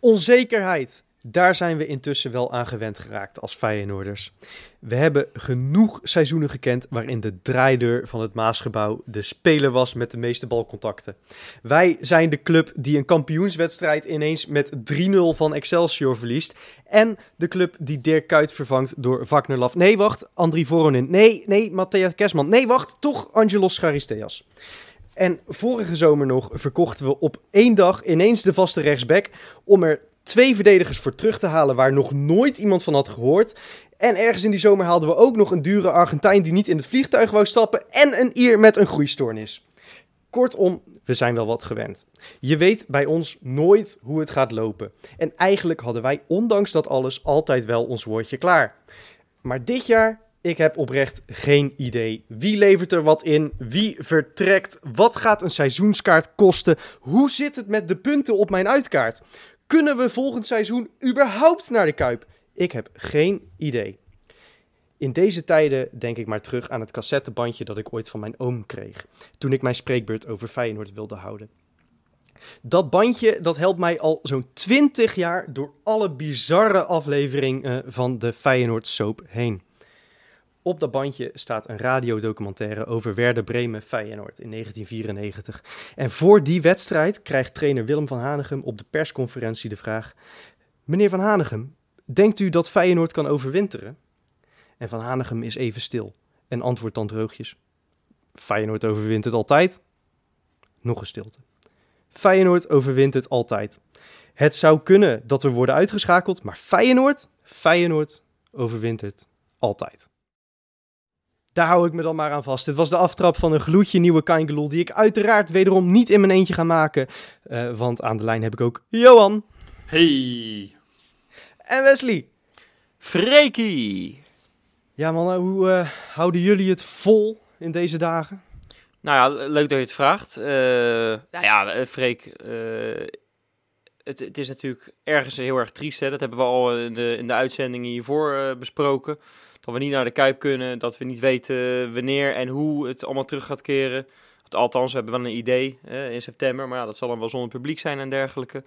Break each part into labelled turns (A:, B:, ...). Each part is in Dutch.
A: Onzekerheid. Daar zijn we intussen wel aan gewend geraakt als Feyenoorders. We hebben genoeg seizoenen gekend waarin de draaideur van het Maasgebouw de speler was met de meeste balcontacten. Wij zijn de club die een kampioenswedstrijd ineens met 3-0 van Excelsior verliest. En de club die Dirk Kuyt vervangt door Wagner Laf. Nee, wacht, Andri Voronin. Nee, nee, Matthäa Kesman. Nee, wacht, toch Angelos Charisteas. En vorige zomer nog verkochten we op één dag ineens de vaste rechtsback om er twee verdedigers voor terug te halen waar nog nooit iemand van had gehoord. En ergens in die zomer haalden we ook nog een dure Argentijn die niet in het vliegtuig wou stappen en een Ier met een groeistoornis. Kortom, we zijn wel wat gewend. Je weet bij ons nooit hoe het gaat lopen. En eigenlijk hadden wij, ondanks dat alles, altijd wel ons woordje klaar. Maar dit jaar, ik heb oprecht geen idee. Wie levert er wat in? Wie vertrekt? Wat gaat een seizoenskaart kosten? Hoe zit het met de punten op mijn uitkaart? Kunnen we volgend seizoen überhaupt naar de Kuip? Ik heb geen idee. In deze tijden denk ik maar terug aan het cassettebandje dat ik ooit van mijn oom kreeg. Toen ik mijn spreekbeurt over Feyenoord wilde houden. Dat bandje dat helpt mij al zo'n 20 jaar door alle bizarre afleveringen van de Feyenoord soap heen. Op dat bandje staat een radiodocumentaire over Werder Bremen Feyenoord in 1994. En voor die wedstrijd krijgt trainer Willem van Hanegem op de persconferentie de vraag: Meneer van Hanegem, denkt u dat Feyenoord kan overwinteren? En van Hanegem is even stil en antwoordt dan droogjes: Feyenoord overwint het altijd. Nog een stilte. Feyenoord overwint het altijd. Het zou kunnen dat we worden uitgeschakeld, maar Feyenoord, Feyenoord overwint het altijd. Daar hou ik me dan maar aan vast. Dit was de aftrap van een gloedje nieuwe Kaingeloel, die ik uiteraard wederom niet in mijn eentje ga maken. Uh, want aan de lijn heb ik ook Johan.
B: Hey.
A: En Wesley.
C: Freekie.
A: Ja mannen, hoe uh, houden jullie het vol in deze dagen?
C: Nou ja, leuk dat je het vraagt. Uh, nou ja, Freek, het, het, is natuurlijk ergens heel erg triest. Hè? Dat hebben we al in de, in de uitzendingen hiervoor besproken dat we niet naar de Kuip kunnen, dat we niet weten wanneer en hoe het allemaal terug gaat keren. Althans, we hebben wel een idee in september, maar ja, dat zal dan wel zonder publiek zijn en dergelijke.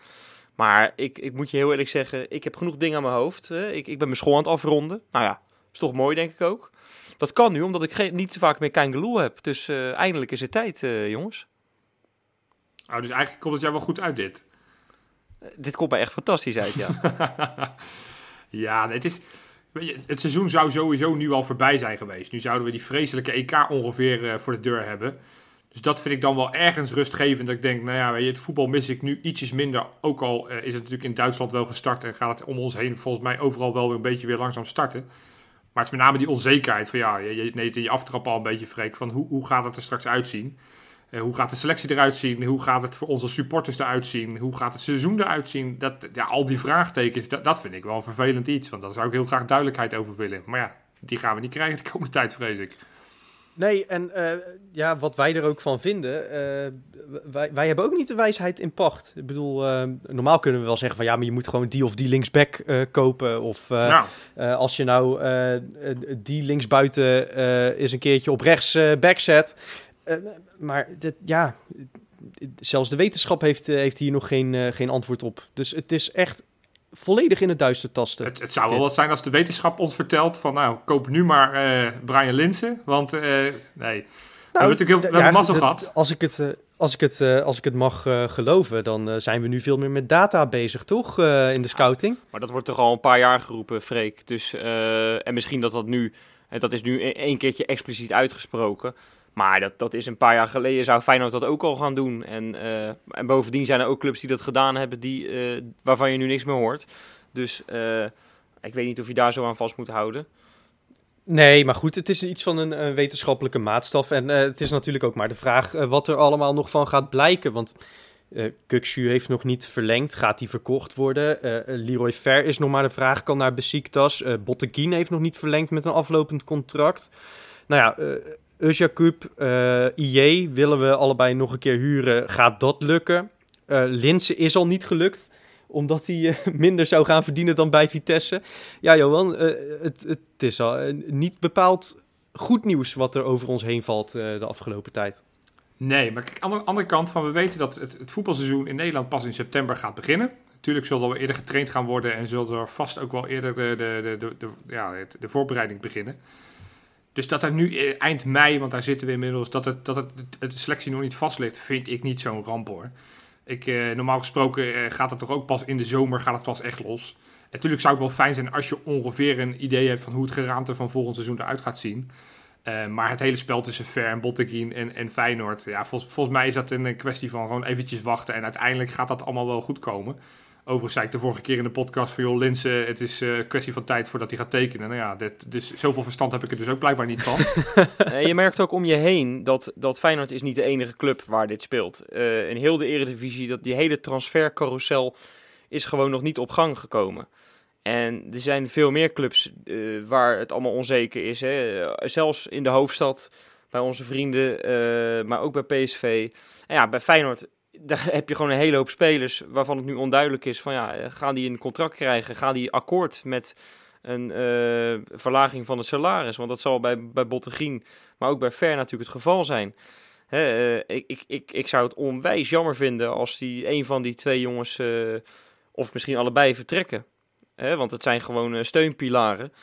C: Maar ik, ik moet je heel eerlijk zeggen, ik heb genoeg dingen aan mijn hoofd. Ik, ik ben mijn school aan het afronden. Nou ja, is toch mooi, denk ik ook. Dat kan nu, omdat ik geen, niet te vaak meer kein geloel heb. Dus uh, eindelijk is het tijd, uh, jongens.
B: Oh, dus eigenlijk komt het jou wel goed uit, dit?
C: Uh, dit komt mij echt fantastisch uit, ja.
B: ja, het is het seizoen zou sowieso nu al voorbij zijn geweest. Nu zouden we die vreselijke EK ongeveer uh, voor de deur hebben. Dus dat vind ik dan wel ergens rustgevend. Dat ik denk, nou ja, weet je, het voetbal mis ik nu ietsjes minder. Ook al uh, is het natuurlijk in Duitsland wel gestart en gaat het om ons heen volgens mij overal wel weer een beetje weer langzaam starten. Maar het is met name die onzekerheid van ja, je, neemt in je aftrap al een beetje freak van hoe, hoe gaat het er straks uitzien. Uh, hoe gaat de selectie eruit zien? Hoe gaat het voor onze supporters eruit zien? Hoe gaat het seizoen eruit zien? Dat, ja, al die vraagtekens, dat, dat vind ik wel een vervelend iets. Want daar zou ik heel graag duidelijkheid over willen. Maar ja, die gaan we niet krijgen de komende tijd, vrees ik.
A: Nee, en uh, ja, wat wij er ook van vinden, uh, wij, wij hebben ook niet de wijsheid in pacht. Ik bedoel, uh, normaal kunnen we wel zeggen van ja, maar je moet gewoon die of die linksback kopen. Of ja. als je nou die linksbuiten eens een keertje op rechts back zet. Maar dit, ja, zelfs de wetenschap heeft, heeft hier nog geen, geen antwoord op. Dus het is echt volledig in het duister tasten.
B: Het, het zou wel wat zijn als de wetenschap ons vertelt van nou, koop nu maar uh, Brian Linsen, want uh, nee. Nou, we hebben natuurlijk heel, ja, mazzel gehad.
A: Als ik het, uh, als ik het, als ik het mag geloven, dan zijn we nu veel meer met data bezig, toch? in de scouting. Ja,
C: maar dat wordt toch al een paar jaar geroepen, Freek. Dus, en misschien dat dat nu, dat is nu één keertje expliciet uitgesproken. Maar dat, dat is een paar jaar geleden, zou Feyenoord dat ook al gaan doen. En, uh, en bovendien zijn er ook clubs die dat gedaan hebben, die, uh, waarvan je nu niks meer hoort. Dus uh, ik weet niet of je daar zo aan vast moet houden.
A: Nee, maar goed, het is iets van een, wetenschappelijke maatstaf. En het is natuurlijk ook maar de vraag wat er allemaal nog van gaat blijken. Want uh, heeft nog niet verlengd. Gaat die verkocht worden? Uh, Leroy Ver is nog maar de vraag. Kan naar Besiktas. Uh, heeft nog niet verlengd met een aflopend contract. Nou ja, Usjakub, uh, IJ willen we allebei nog een keer huren. Gaat dat lukken? Uh, Linse is al niet gelukt, omdat hij uh, minder zou gaan verdienen dan bij Vitesse. Ja, Johan, het, het, is al niet bepaald goed nieuws wat er over ons heen valt de afgelopen tijd.
B: Nee, maar kijk, aan de andere kant van we weten dat het, het voetbalseizoen in Nederland pas in september gaat beginnen. Natuurlijk zullen we eerder getraind gaan worden en zullen er vast ook wel eerder de, de, de, de, ja, de voorbereiding beginnen. Dus dat er nu eh, eind mei, want daar zitten we inmiddels, dat, het, dat het, het selectie nog niet vast ligt, vind ik niet zo'n ramp hoor. Ik, eh, normaal gesproken eh, gaat het toch ook pas in de zomer, gaat het pas echt los. Natuurlijk zou het wel fijn zijn als je ongeveer een idee hebt van hoe het geraamte van volgend seizoen eruit gaat zien. Uh, maar het hele spel tussen Ver en Botteguin en, en Feyenoord, ja, volgens mij is dat een kwestie van gewoon eventjes wachten. En uiteindelijk gaat dat allemaal wel goed komen. Overigens zei ik de vorige keer in de podcast van... joh, Linse, het is een uh, kwestie van tijd voordat hij gaat tekenen. Nou ja, dit, dus zoveel verstand heb ik er dus ook blijkbaar niet van.
C: je merkt ook om je heen dat, dat Feyenoord is niet de enige club waar dit speelt. Uh, in heel de eredivisie, dat die hele transfercarousel is gewoon nog niet op gang gekomen. En er zijn veel meer clubs uh, waar het allemaal onzeker is. Hè? Zelfs in de hoofdstad, bij onze vrienden, maar ook bij PSV. En ja, bij Feyenoord daar heb je gewoon een hele hoop spelers waarvan het nu onduidelijk is van ja, eh, gaan die een contract krijgen? Gaan die akkoord met een uh, verlaging van het salaris? Want dat zal bij, bij Bottegien, maar ook bij Ver natuurlijk het geval zijn. Hè, uh, ik, ik, ik, ik zou het onwijs jammer vinden als die een van die twee jongens, of misschien allebei, vertrekken. Hè, want het zijn gewoon steunpilaren.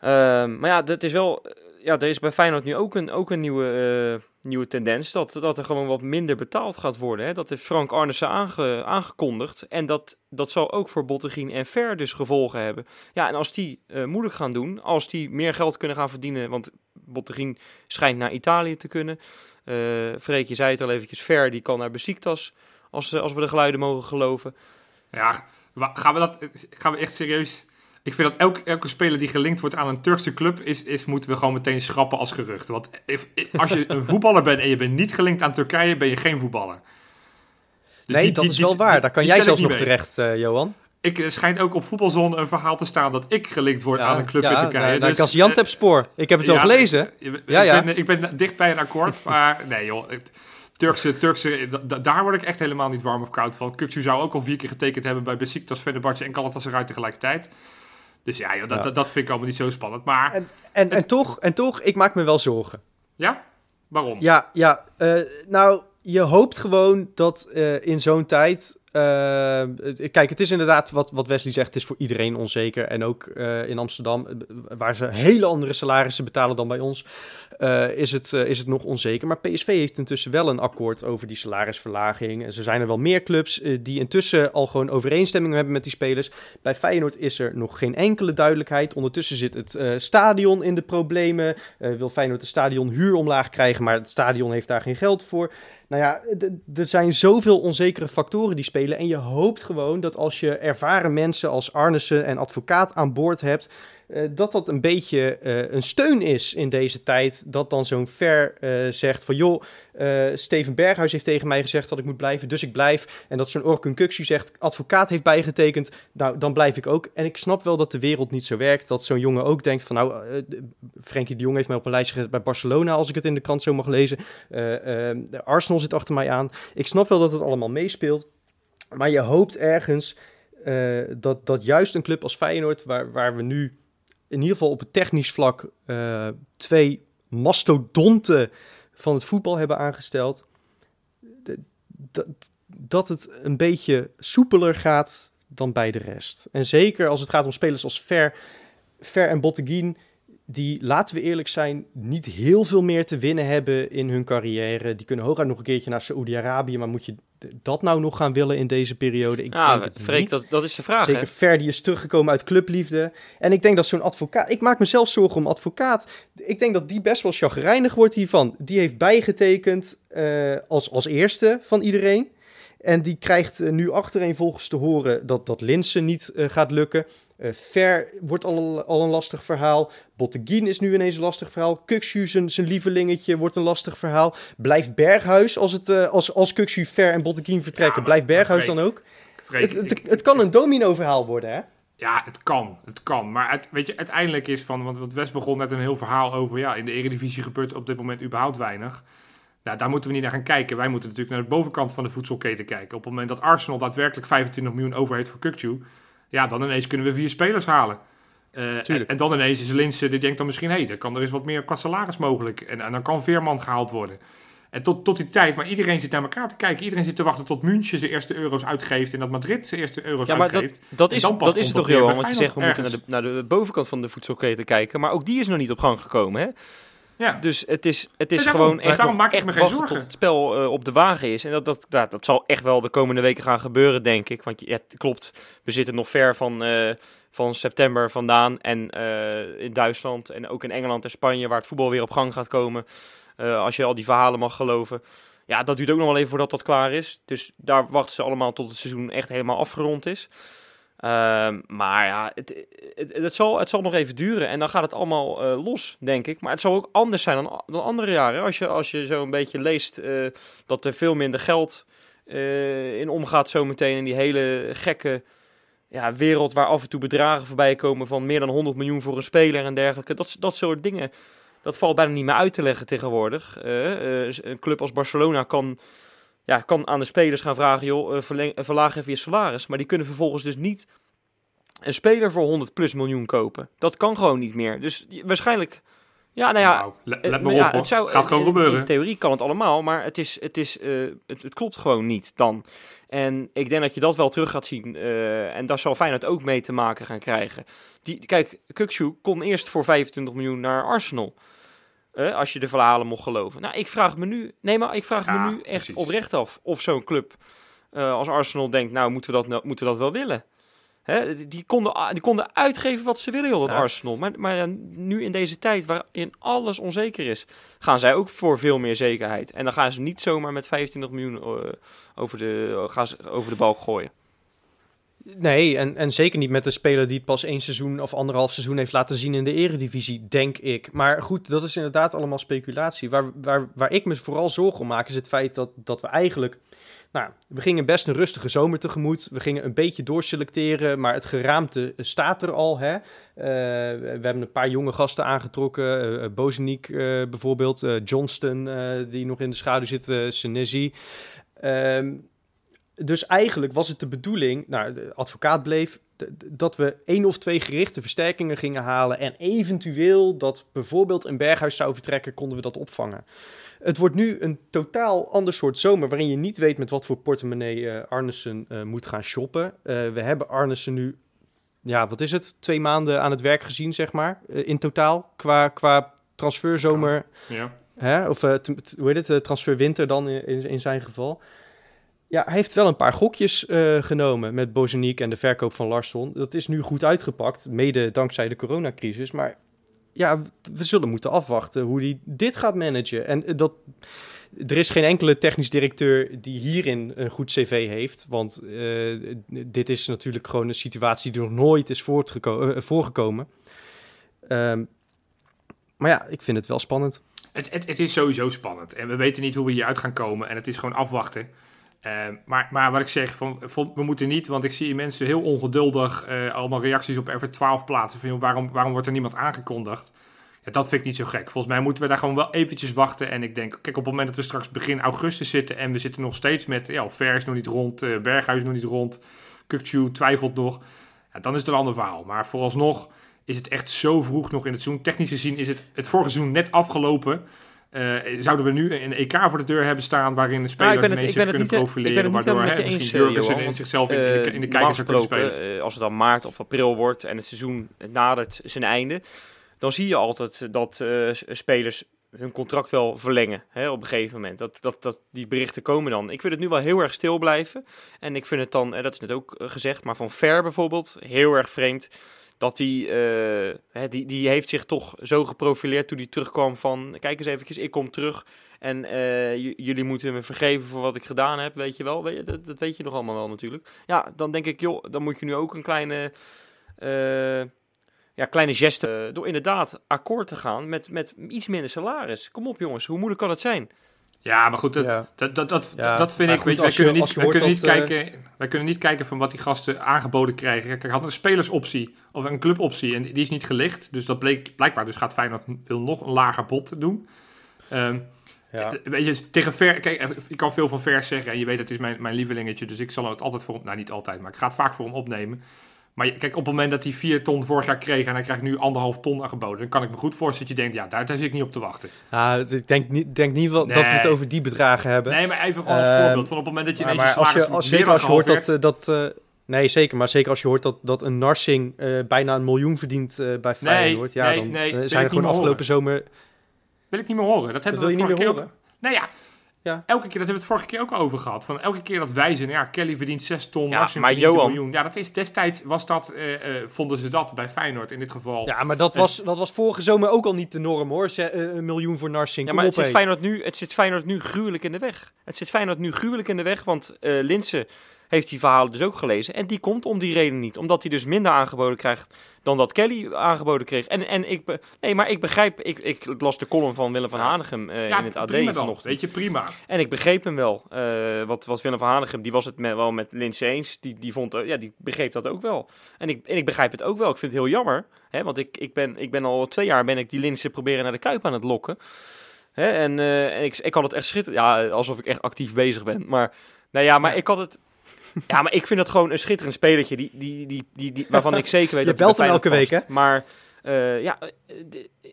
C: Ehm, maar ja, dat is wel ja, er is bij Feyenoord nu ook een, ook een nieuwe, uh, nieuwe tendens. Dat, dat er gewoon wat minder betaald gaat worden. Hè? Dat heeft Frank Arnissen aange, aangekondigd. En dat, dat zal ook voor Bottegien en Ver dus gevolgen hebben. Ja, en als die uh, moeilijk gaan doen, als die meer geld kunnen gaan verdienen. Want Bottegien schijnt naar Italië te kunnen. Uh, Freek, je zei het al eventjes, Ver die kan naar Besiktas. Als, als we de geluiden mogen geloven.
B: Ja, gaan we, dat, gaan we echt serieus ik vind dat elke, elke speler die gelinkt wordt aan een Turkse club, is, is, moeten we gewoon meteen schrappen als gerucht. Want if, als je een voetballer bent en je bent niet gelinkt aan Turkije, ben je geen voetballer.
A: Dus nee, die, dat die, is wel waar. Daar kan jij zelfs nog mee. terecht, uh, Johan.
B: Ik er schijnt ook op voetbalzone een verhaal te staan dat ik gelinkt word ja, aan een club
A: ja,
B: in Turkije.
A: Nou, dus, ik als spoor. Ik heb het wel gelezen.
B: Ja, ja. Ik, ben, ik ben dicht bij een akkoord, maar nee joh. Turkse, Turkse, daar word ik echt helemaal niet warm of koud van. Kuksu zou ook al vier keer getekend hebben bij Besiktas, Fenerbahce en Galatasaray tegelijkertijd. Dus ja, joh, dat, Dat, dat vind ik allemaal niet zo spannend. Maar
A: en, en, en, toch, en toch, ik maak me wel zorgen.
B: Ja? Waarom?
A: Ja, ja uh, nou, je hoopt gewoon dat uh, in zo'n tijd uh, kijk, het is inderdaad wat, wat Wesley zegt, het is voor iedereen onzeker. En ook uh, in Amsterdam, waar ze hele andere salarissen betalen dan bij ons, is, het, is het nog onzeker. Maar PSV heeft intussen wel een akkoord over die salarisverlaging. En zo zijn er wel meer clubs die intussen al gewoon overeenstemming hebben met die spelers. Bij Feyenoord is er nog geen enkele duidelijkheid. Ondertussen zit het stadion in de problemen. wil Feyenoord de stadion huur omlaag krijgen, maar het stadion heeft daar geen geld voor. Nou ja, er zijn zoveel onzekere factoren die spelen. En je hoopt gewoon dat als je ervaren mensen als Arnissen en advocaat aan boord hebt, uh, dat dat een beetje uh, een steun is in deze tijd. Dat dan zo'n ver uh, zegt van joh, Steven Berghuis heeft tegen mij gezegd dat ik moet blijven, dus ik blijf. En dat zo'n Orkun zegt, advocaat heeft bijgetekend, nou dan blijf ik ook. En ik snap wel dat de wereld niet zo werkt. Dat zo'n jongen ook denkt van nou, Frenkie de Jong heeft mij op een lijstje gezet bij Barcelona, als ik het in de krant zo mag lezen. Arsenal zit achter mij aan. Ik snap wel dat het allemaal meespeelt. Maar je hoopt ergens dat, dat juist een club als Feyenoord, waar, waar we nu in ieder geval op het technisch vlak uh, twee mastodonten van het voetbal hebben aangesteld. Dat, het een beetje soepeler gaat dan bij de rest. En zeker als het gaat om spelers als Ver, Ver en Botteguin, die, laten we eerlijk zijn, niet heel veel meer te winnen hebben in hun carrière. Die kunnen hooguit nog een keertje naar Saoedi-Arabië, maar moet je dat nou nog gaan willen in deze periode?
C: Ik ja, denk Freek, dat, dat is de vraag.
A: Zeker
C: hè?
A: Ferdi is teruggekomen uit clubliefde. En ik denk dat zo'n advocaat... Ik maak mezelf zorgen om advocaat. Ik denk dat die best wel chagrijnig wordt hiervan. Die heeft bijgetekend uh, als, als eerste van iedereen. En die krijgt uh, nu achtereenvolgens te horen dat, dat Linsen niet uh, gaat lukken. Uh, Ver wordt al, al een lastig verhaal. Botteguin is nu ineens een lastig verhaal. Kukshu, zijn, zijn lievelingetje, wordt een lastig verhaal. Blijft Berghuis, als, het, uh, als, als Kukshu, Ver en Botteguin vertrekken, ja, blijft Berghuis dan ook? Het, het, het, kan een domino verhaal worden, hè?
B: Ja, het kan. Het kan. Maar het, weet je, uiteindelijk is van... Want West begon net een heel verhaal over... Ja, in de Eredivisie gebeurt op dit moment überhaupt weinig. Nou, daar moeten we niet naar gaan kijken. Wij moeten natuurlijk naar de bovenkant van de voedselketen kijken. Op het moment dat Arsenal daadwerkelijk 25 miljoen over heeft voor Kukju ja, dan ineens kunnen we vier spelers halen. Uh, en, en, dan ineens is Linse, die denkt dan misschien, hé, hey, dan kan er eens wat meer salaris mogelijk. En, en dan kan Veerman gehaald worden. En tot, tot die tijd, maar iedereen zit naar elkaar te kijken. Iedereen zit te wachten tot München zijn eerste euro's uitgeeft en dat Madrid zijn eerste euro's
C: Ja, maar
B: uitgeeft.
C: dat, dat is,
B: dan pas
C: dat is het toch,
B: bij
C: Want je zegt, we moeten naar de, naar de bovenkant van de voedselketen kijken. Maar ook die is nog niet op gang gekomen, hè?
B: Ja.
C: Dus het is, het is
B: daarom.
C: gewoon echt,
B: daarom maak ik me geen zorgen.
C: tot het spel eh, op de wagen is. En dat, dat, dat, dat zal echt wel de komende weken gaan gebeuren, denk ik. Want ja, het klopt, we zitten nog ver van, eh, van september vandaan. En eh, in Duitsland en ook in Engeland en Spanje, waar het voetbal weer op gang gaat komen. als je al die verhalen mag geloven. Ja, dat duurt ook nog wel even voordat dat klaar is. Dus daar wachten ze allemaal tot het seizoen echt helemaal afgerond is. Ehm, maar ja, het, het, het, zal, het zal nog even duren en dan gaat het allemaal eh, los, denk ik. Maar het zal ook anders zijn dan, dan andere jaren. Als je, als je zo een beetje leest eh, dat er veel minder geld eh, in omgaat zometeen in die hele gekke ja, wereld waar af en toe bedragen voorbij komen van meer dan 100 miljoen voor een speler en dergelijke. Dat, dat soort dingen, dat valt bijna niet meer uit te leggen tegenwoordig. Een club als Barcelona kan ja, kan aan de spelers gaan vragen, joh, eh, verleng, eh, verlaag even je salaris. Maar die kunnen vervolgens dus niet een speler voor 100 plus miljoen kopen. Dat kan gewoon niet meer. Dus waarschijnlijk, ja, nou ja,
B: Nou, le-
C: eh,
B: let maar
C: ja,
B: op,
C: het zou,
B: gaat gewoon
C: in-
B: gebeuren.
C: In theorie kan het allemaal, maar het, is, het, is, het, het klopt gewoon niet dan. En ik denk dat je dat wel terug gaat zien. en daar zal Feyenoord ook mee te maken gaan krijgen. Die, kijk, Kukçu kon eerst voor 25 miljoen naar Arsenal. Eh, als je de verhalen mocht geloven. Nou, ik vraag me nu, nee, maar ik vraag
B: Ja,
C: me nu echt
B: precies.
C: oprecht af of zo'n club eh, als Arsenal denkt, nou, moeten we dat, nou, moeten we dat wel willen? Hè, die, konden, die konden uitgeven wat ze willen, joh, dat
A: Ja.
C: Arsenal. Maar, maar nu in deze tijd waarin alles onzeker is, gaan zij ook voor veel meer zekerheid. En dan gaan ze niet zomaar met 25 miljoen eh, over, de, gaan ze over de balk gooien.
A: Nee, en, en zeker niet met de speler die het pas één seizoen of anderhalf seizoen heeft laten zien in de eredivisie, denk ik. Maar goed, dat is inderdaad allemaal speculatie. Waar, waar, waar ik me vooral zorgen om maak, is het feit dat, dat we eigenlijk... Nou, we gingen best een rustige zomer tegemoet. We gingen een beetje doorselecteren, maar het geraamte staat er al. Hè? Eh, we hebben een paar jonge gasten aangetrokken. Uh, bijvoorbeeld, Johnston, die nog in de schaduw zit, Senesi. Ehm, dus eigenlijk was het de bedoeling, nou, de advocaat bleef, dat we één of twee gerichte versterkingen gingen halen. En eventueel dat bijvoorbeeld een berghuis zou vertrekken, konden we dat opvangen. Het wordt nu een totaal ander soort zomer, waarin je niet weet met wat voor portemonnee uh, Arnesen uh, moet gaan shoppen. Uh, we hebben Arnesen nu, ja, wat is het, twee maanden aan het werk gezien, zeg maar, in totaal, qua, qua transferzomer.
B: Ja.
A: Hè? Of uh, hoe heet het, transferwinter dan in, in zijn geval. Ja, hij heeft wel een paar gokjes uh, genomen met Bozeniek en de verkoop van Larsson. Dat is nu goed uitgepakt, mede dankzij de coronacrisis. Maar ja, we zullen moeten afwachten hoe hij dit gaat managen. En uh, dat, er is geen enkele technisch directeur die hierin een goed cv heeft. Want uh, dit is natuurlijk gewoon een situatie die nog nooit is voorgekomen. Um, maar ja, ik vind het wel spannend.
B: Het, het, het, is sowieso spannend. En we weten niet hoe we hieruit gaan komen. En het is gewoon afwachten. Uh, maar, maar wat ik zeg, van, we moeten niet, want ik zie mensen heel ongeduldig uh, allemaal reacties op R12 plaatsen. Van, waarom, waarom wordt er niemand aangekondigd? Ja, dat vind ik niet zo gek. Volgens mij moeten we daar gewoon wel eventjes wachten. En ik denk, kijk, op het moment dat we straks begin augustus zitten en we zitten nog steeds met, ja, Ver is nog niet rond, uh, Berghuis is nog niet rond, Kukcu twijfelt nog. Ja, dan is het een ander verhaal. Maar vooralsnog is het echt zo vroeg nog in het seizoen. Technisch gezien is het het vorige seizoen net afgelopen. Uh, zouden we nu een EK voor de deur hebben staan waarin de spelers nou, ineens zich kunnen profileren, waardoor hè, misschien in zichzelf in, in, de, in de zou kunnen spelen?
C: Uh, als het dan maart of april wordt en het seizoen nadert zijn einde, dan zie je altijd dat spelers hun contract wel verlengen hè, op een gegeven moment. Dat, dat, dat, die berichten komen dan. Ik vind het nu wel heel erg stil blijven. En ik vind het dan, en dat is net ook gezegd, maar van Ver bijvoorbeeld, heel erg vreemd dat hij, hè, die, die heeft zich toch zo geprofileerd toen hij terugkwam van, kijk eens eventjes, ik kom terug en uh, jullie moeten me vergeven voor wat ik gedaan heb, weet je wel. Weet je, dat, dat, weet je nog allemaal wel natuurlijk. Ja, dan denk ik, joh, dan moet je nu ook een kleine, uh, ja, kleine geste door inderdaad akkoord te gaan met, met iets minder salaris. Kom op jongens, hoe moeilijk kan het zijn?
B: Ja, maar goed, dat, ja. dat, dat, dat, ja. dat vind ik.
A: goed,
B: weet wij, kunnen
A: je,
B: niet, wij, kunnen niet
A: dat,
B: kijken, wij kunnen niet kijken van wat die gasten aangeboden krijgen. Kijk, ik had een spelersoptie of een cluboptie en die is niet gelicht. Dus dat bleek blijkbaar. Dus gaat Feyenoord wil nog een lager bod doen. Um, ja. Weet je, tegen Ver, kijk, ik kan veel van Vers zeggen. En je weet, dat is mijn, mijn lievelingetje. Dus ik zal het altijd voor hem, nou niet altijd, maar ik ga het vaak voor hem opnemen. Maar kijk, op het moment dat hij 4 ton vorig jaar kreeg en hij krijgt nu anderhalf ton aangeboden, dan kan ik me goed voorstellen dat je denkt, ja, daar, daar zit ik niet op te wachten.
A: Het- ik denk niet, denk niet wel dat we het over die bedragen hebben.
B: Nee, maar even gewoon als
A: Ehm,
B: voorbeeld. Van op het moment dat je ineens
A: als je, als, zeker
B: dan
A: als je hoort dat, eh, dat eh, nee, zeker, maar zeker als je hoort dat, dat een Narsing eh, bijna een miljoen verdient bij Feyenoord, ja,
B: nee,
A: dan
B: nee, wil
A: zijn er gewoon afgelopen zomer...
B: wil ik niet meer horen. Dat hebben we vorige
A: meer
B: keer ook... Nou ja,
A: Ja.
B: elke keer, dat hebben we het vorige keer ook over gehad. Van elke keer dat wijzen, ja, Kelly verdient 6 ton,
C: Ja,
B: Marcin
C: maar
B: verdient
C: Johan-
B: een miljoen. Ja, dat is destijds was dat, eh, eh, vonden ze dat bij Feyenoord in dit geval.
A: Ja, maar dat was, dat was vorige zomer ook al niet de norm hoor, Ze- eh, een miljoen voor Narsing.
C: Ja, maar het zit. Feyenoord nu, het zit Feyenoord nu gruwelijk in de weg. Het zit Feyenoord nu gruwelijk in de weg, want eh Linse heeft die verhalen dus ook gelezen. En die komt om die reden niet. Omdat hij dus minder aangeboden krijgt dan dat Kelly aangeboden kreeg. En, en ik, nee, maar ik begrijp, ik, ik las de column van Willem van. Hanegem eh,
B: Ja,
C: in het AD
B: prima dan.
C: vanochtend.
B: Weet je, prima.
C: En ik begreep hem wel. Eh, wat, wat Willem van Hanegem, die was het met, wel met Linse eens. Die, die, vond, eh, ja, die begreep dat ook wel. En ik, en ik begrijp het ook wel. Ik vind het heel jammer. Hè, want ik, ik, ben, ik ben al twee jaar ben ik die Linse proberen naar de Kuip aan het lokken. Hè, en ik, ik had het echt schitterend. Ja, alsof ik echt actief bezig ben. Maar, nou ja, maar ik had het... Ja, maar ik vind het gewoon een schitterend spelertje. Die, die, die, die, die, waarvan ik zeker weet
A: Je
C: dat hij
A: belt hem elke
C: past. Maar eh, ja,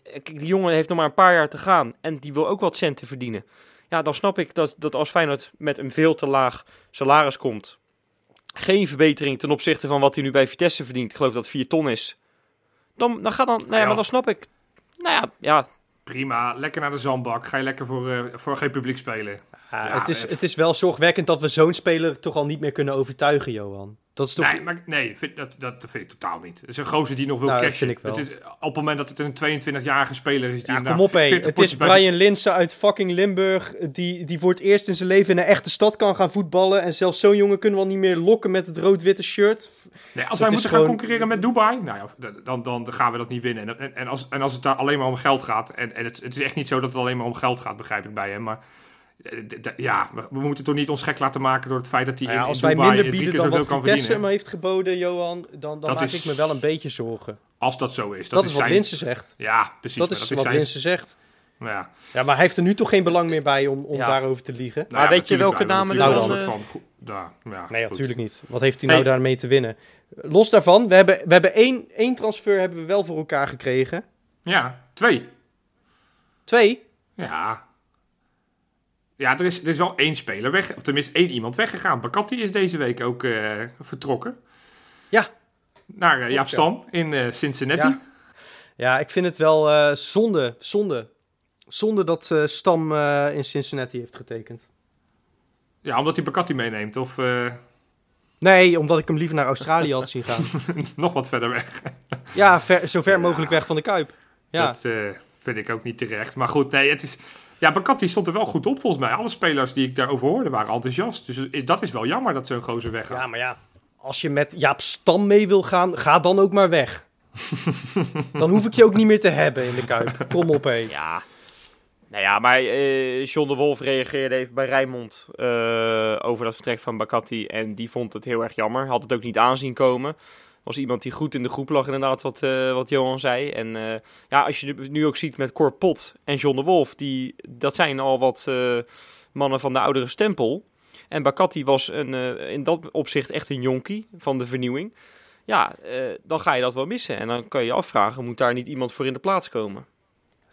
C: kijk, die jongen heeft nog maar een paar jaar te gaan. En die wil ook wat centen verdienen. Ja, dan snap ik dat, dat als Feyenoord met een veel te laag salaris komt. Geen verbetering ten opzichte van wat hij nu bij Vitesse verdient. Ik geloof dat het 4 ton is. Dan, dan gaat dan, nou ja,
B: Ja.
C: maar dan snap ik. Nou ja, ja,
B: Prima. Lekker naar de zandbak. Ga je lekker voor, eh, voor geen publiek spelen.
A: Ja, het, is, het is wel zorgwekkend dat we zo'n speler toch al niet meer kunnen overtuigen, Johan. Dat is toch...
B: Nee, maar, nee vind, dat, dat vind ik totaal niet. Het is een gozer die nog wil
A: Nou,
B: cashen.
A: vind ik wel.
B: Het is, op het moment dat het een 22-jarige speler is... Die
A: Ja, kom op hé.
B: 40
A: Het is
B: bij-
A: Brian Linsen uit fucking Limburg die, die voor het eerst in zijn leven in een echte stad kan gaan voetballen. En zelfs zo'n jongen kunnen we al niet meer lokken met het rood-witte shirt.
B: Nee, als
A: Dat
B: wij moeten
A: gewoon-
B: gaan concurreren met Dubai, nou ja, dan, dan, dan gaan we dat niet winnen. En, en, en, als, en als het daar alleen maar om geld gaat, en, en het, het is echt niet zo dat het alleen maar om geld gaat, begrijp ik bij hem. Maar eh, ja, we, moeten toch niet ons gek laten maken door het feit dat hij
A: Nou ja,
B: in,
A: als
B: in
A: wij
B: Dubai
A: minder bieden dan wat
B: kan
A: Vitesse
B: verdienen.
A: me heeft geboden, Johan, dan, dan
B: Dat
A: maak
B: is-
A: ik me wel een beetje zorgen.
B: Als dat zo is.
A: Dat, is wat
B: zijn-
A: Linsen zegt.
B: Ja, precies.
A: Dat
B: maar
A: is
B: dat
A: wat
B: zijn-
A: Linsen zegt.
B: Ja.
A: Ja, maar hij heeft er nu toch geen belang meer bij om, om
C: Ja.
A: daarover te liegen?
B: Nou ja,
C: weet je welke
B: wel,
C: namen
A: er dan,
B: soort van... goed- ja, ja,
A: Nee, natuurlijk niet. Wat heeft hij nou
B: Hey.
A: daarmee te winnen? Los daarvan, we hebben, we hebben één, één transfer hebben we wel voor elkaar gekregen.
B: Ja, twee.
A: Twee.
B: Ja. Ja, er is, er is wel één speler weg, of tenminste één iemand weggegaan. Bakatti is deze week ook eh, vertrokken.
A: Ja.
B: Naar eh, Jaap
A: ja.
B: Stam in eh, Cincinnati.
A: Ja. Ja, ik vind het wel zonde, zonde. Zonde dat Stam in Cincinnati heeft getekend.
B: Ja, omdat hij Bakatti meeneemt. Of
A: Nee, omdat ik hem liever naar Australië had zien gaan.
B: nog wat verder weg.
A: Ja, ver, zo ver
B: Ja.
A: mogelijk weg van de Kuip. Ja,
B: Dat vind ik ook niet terecht. Maar goed, nee, het is... Ja, Bakatti stond er wel goed op volgens mij. Alle spelers die ik daarover hoorde waren enthousiast. Dus dat is wel jammer dat zo'n gozer weggaat.
A: ja, maar ja. Als je met Jaap Stam mee wil gaan, ga dan ook maar weg. dan hoef ik je ook niet meer te hebben in de Kuip. Kom op, hé.
C: Ja. Nou ja, maar eh John de Wolf reageerde even bij Rijnmond eh, over dat vertrek van Bakati. En die vond het heel erg jammer. Had het ook niet aanzien komen. Was iemand die goed in de groep lag, inderdaad, wat, eh, wat Johan zei. En eh, ja, als je nu ook ziet met Cor Pot en John de Wolf, die, dat zijn al wat eh, mannen van de oudere stempel. En Bakati was een, eh, in dat opzicht echt een jonkie van de vernieuwing. Ja, eh, dan ga je dat wel missen. En dan kan je je afvragen, moet daar niet iemand voor in de plaats komen?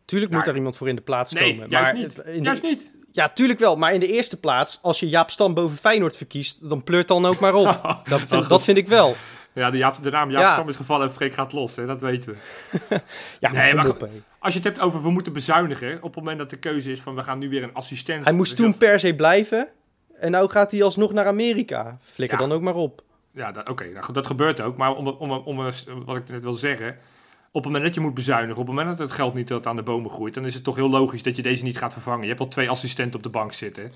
A: Tuurlijk moet daar iemand voor in de plaats
B: nee,
A: komen.
B: juist
A: maar
B: niet.
A: het- in de-
B: Juist niet.
A: Ja, tuurlijk wel. Maar in de eerste plaats, als je Jaap Stam boven Feyenoord verkiest, dan pleurt dan ook maar op. Dat vind, dat vind ik wel.
B: Ja, de, Jaap, de naam Jaap
A: Ja.
B: Stam is gevallen en Freek gaat los. Hè? Dat weten we.
A: Ja, maar
B: Nee, maar
A: op.
B: Als je het hebt over we moeten bezuinigen. Op het moment dat de keuze is van we gaan nu weer een assistent.
A: Hij moest
B: Dus
A: toen per se blijven. En nou gaat hij alsnog naar Amerika. Flikker
B: Ja.
A: dan ook maar op.
B: Ja, oké, nou dat gebeurt ook. Maar om, om, om, om, wat ik net wil zeggen. Op het moment dat je moet bezuinigen, op het moment dat het geld niet tot aan de bomen groeit, dan is het toch heel logisch dat je deze niet gaat vervangen. Je hebt al twee assistenten op de bank zitten.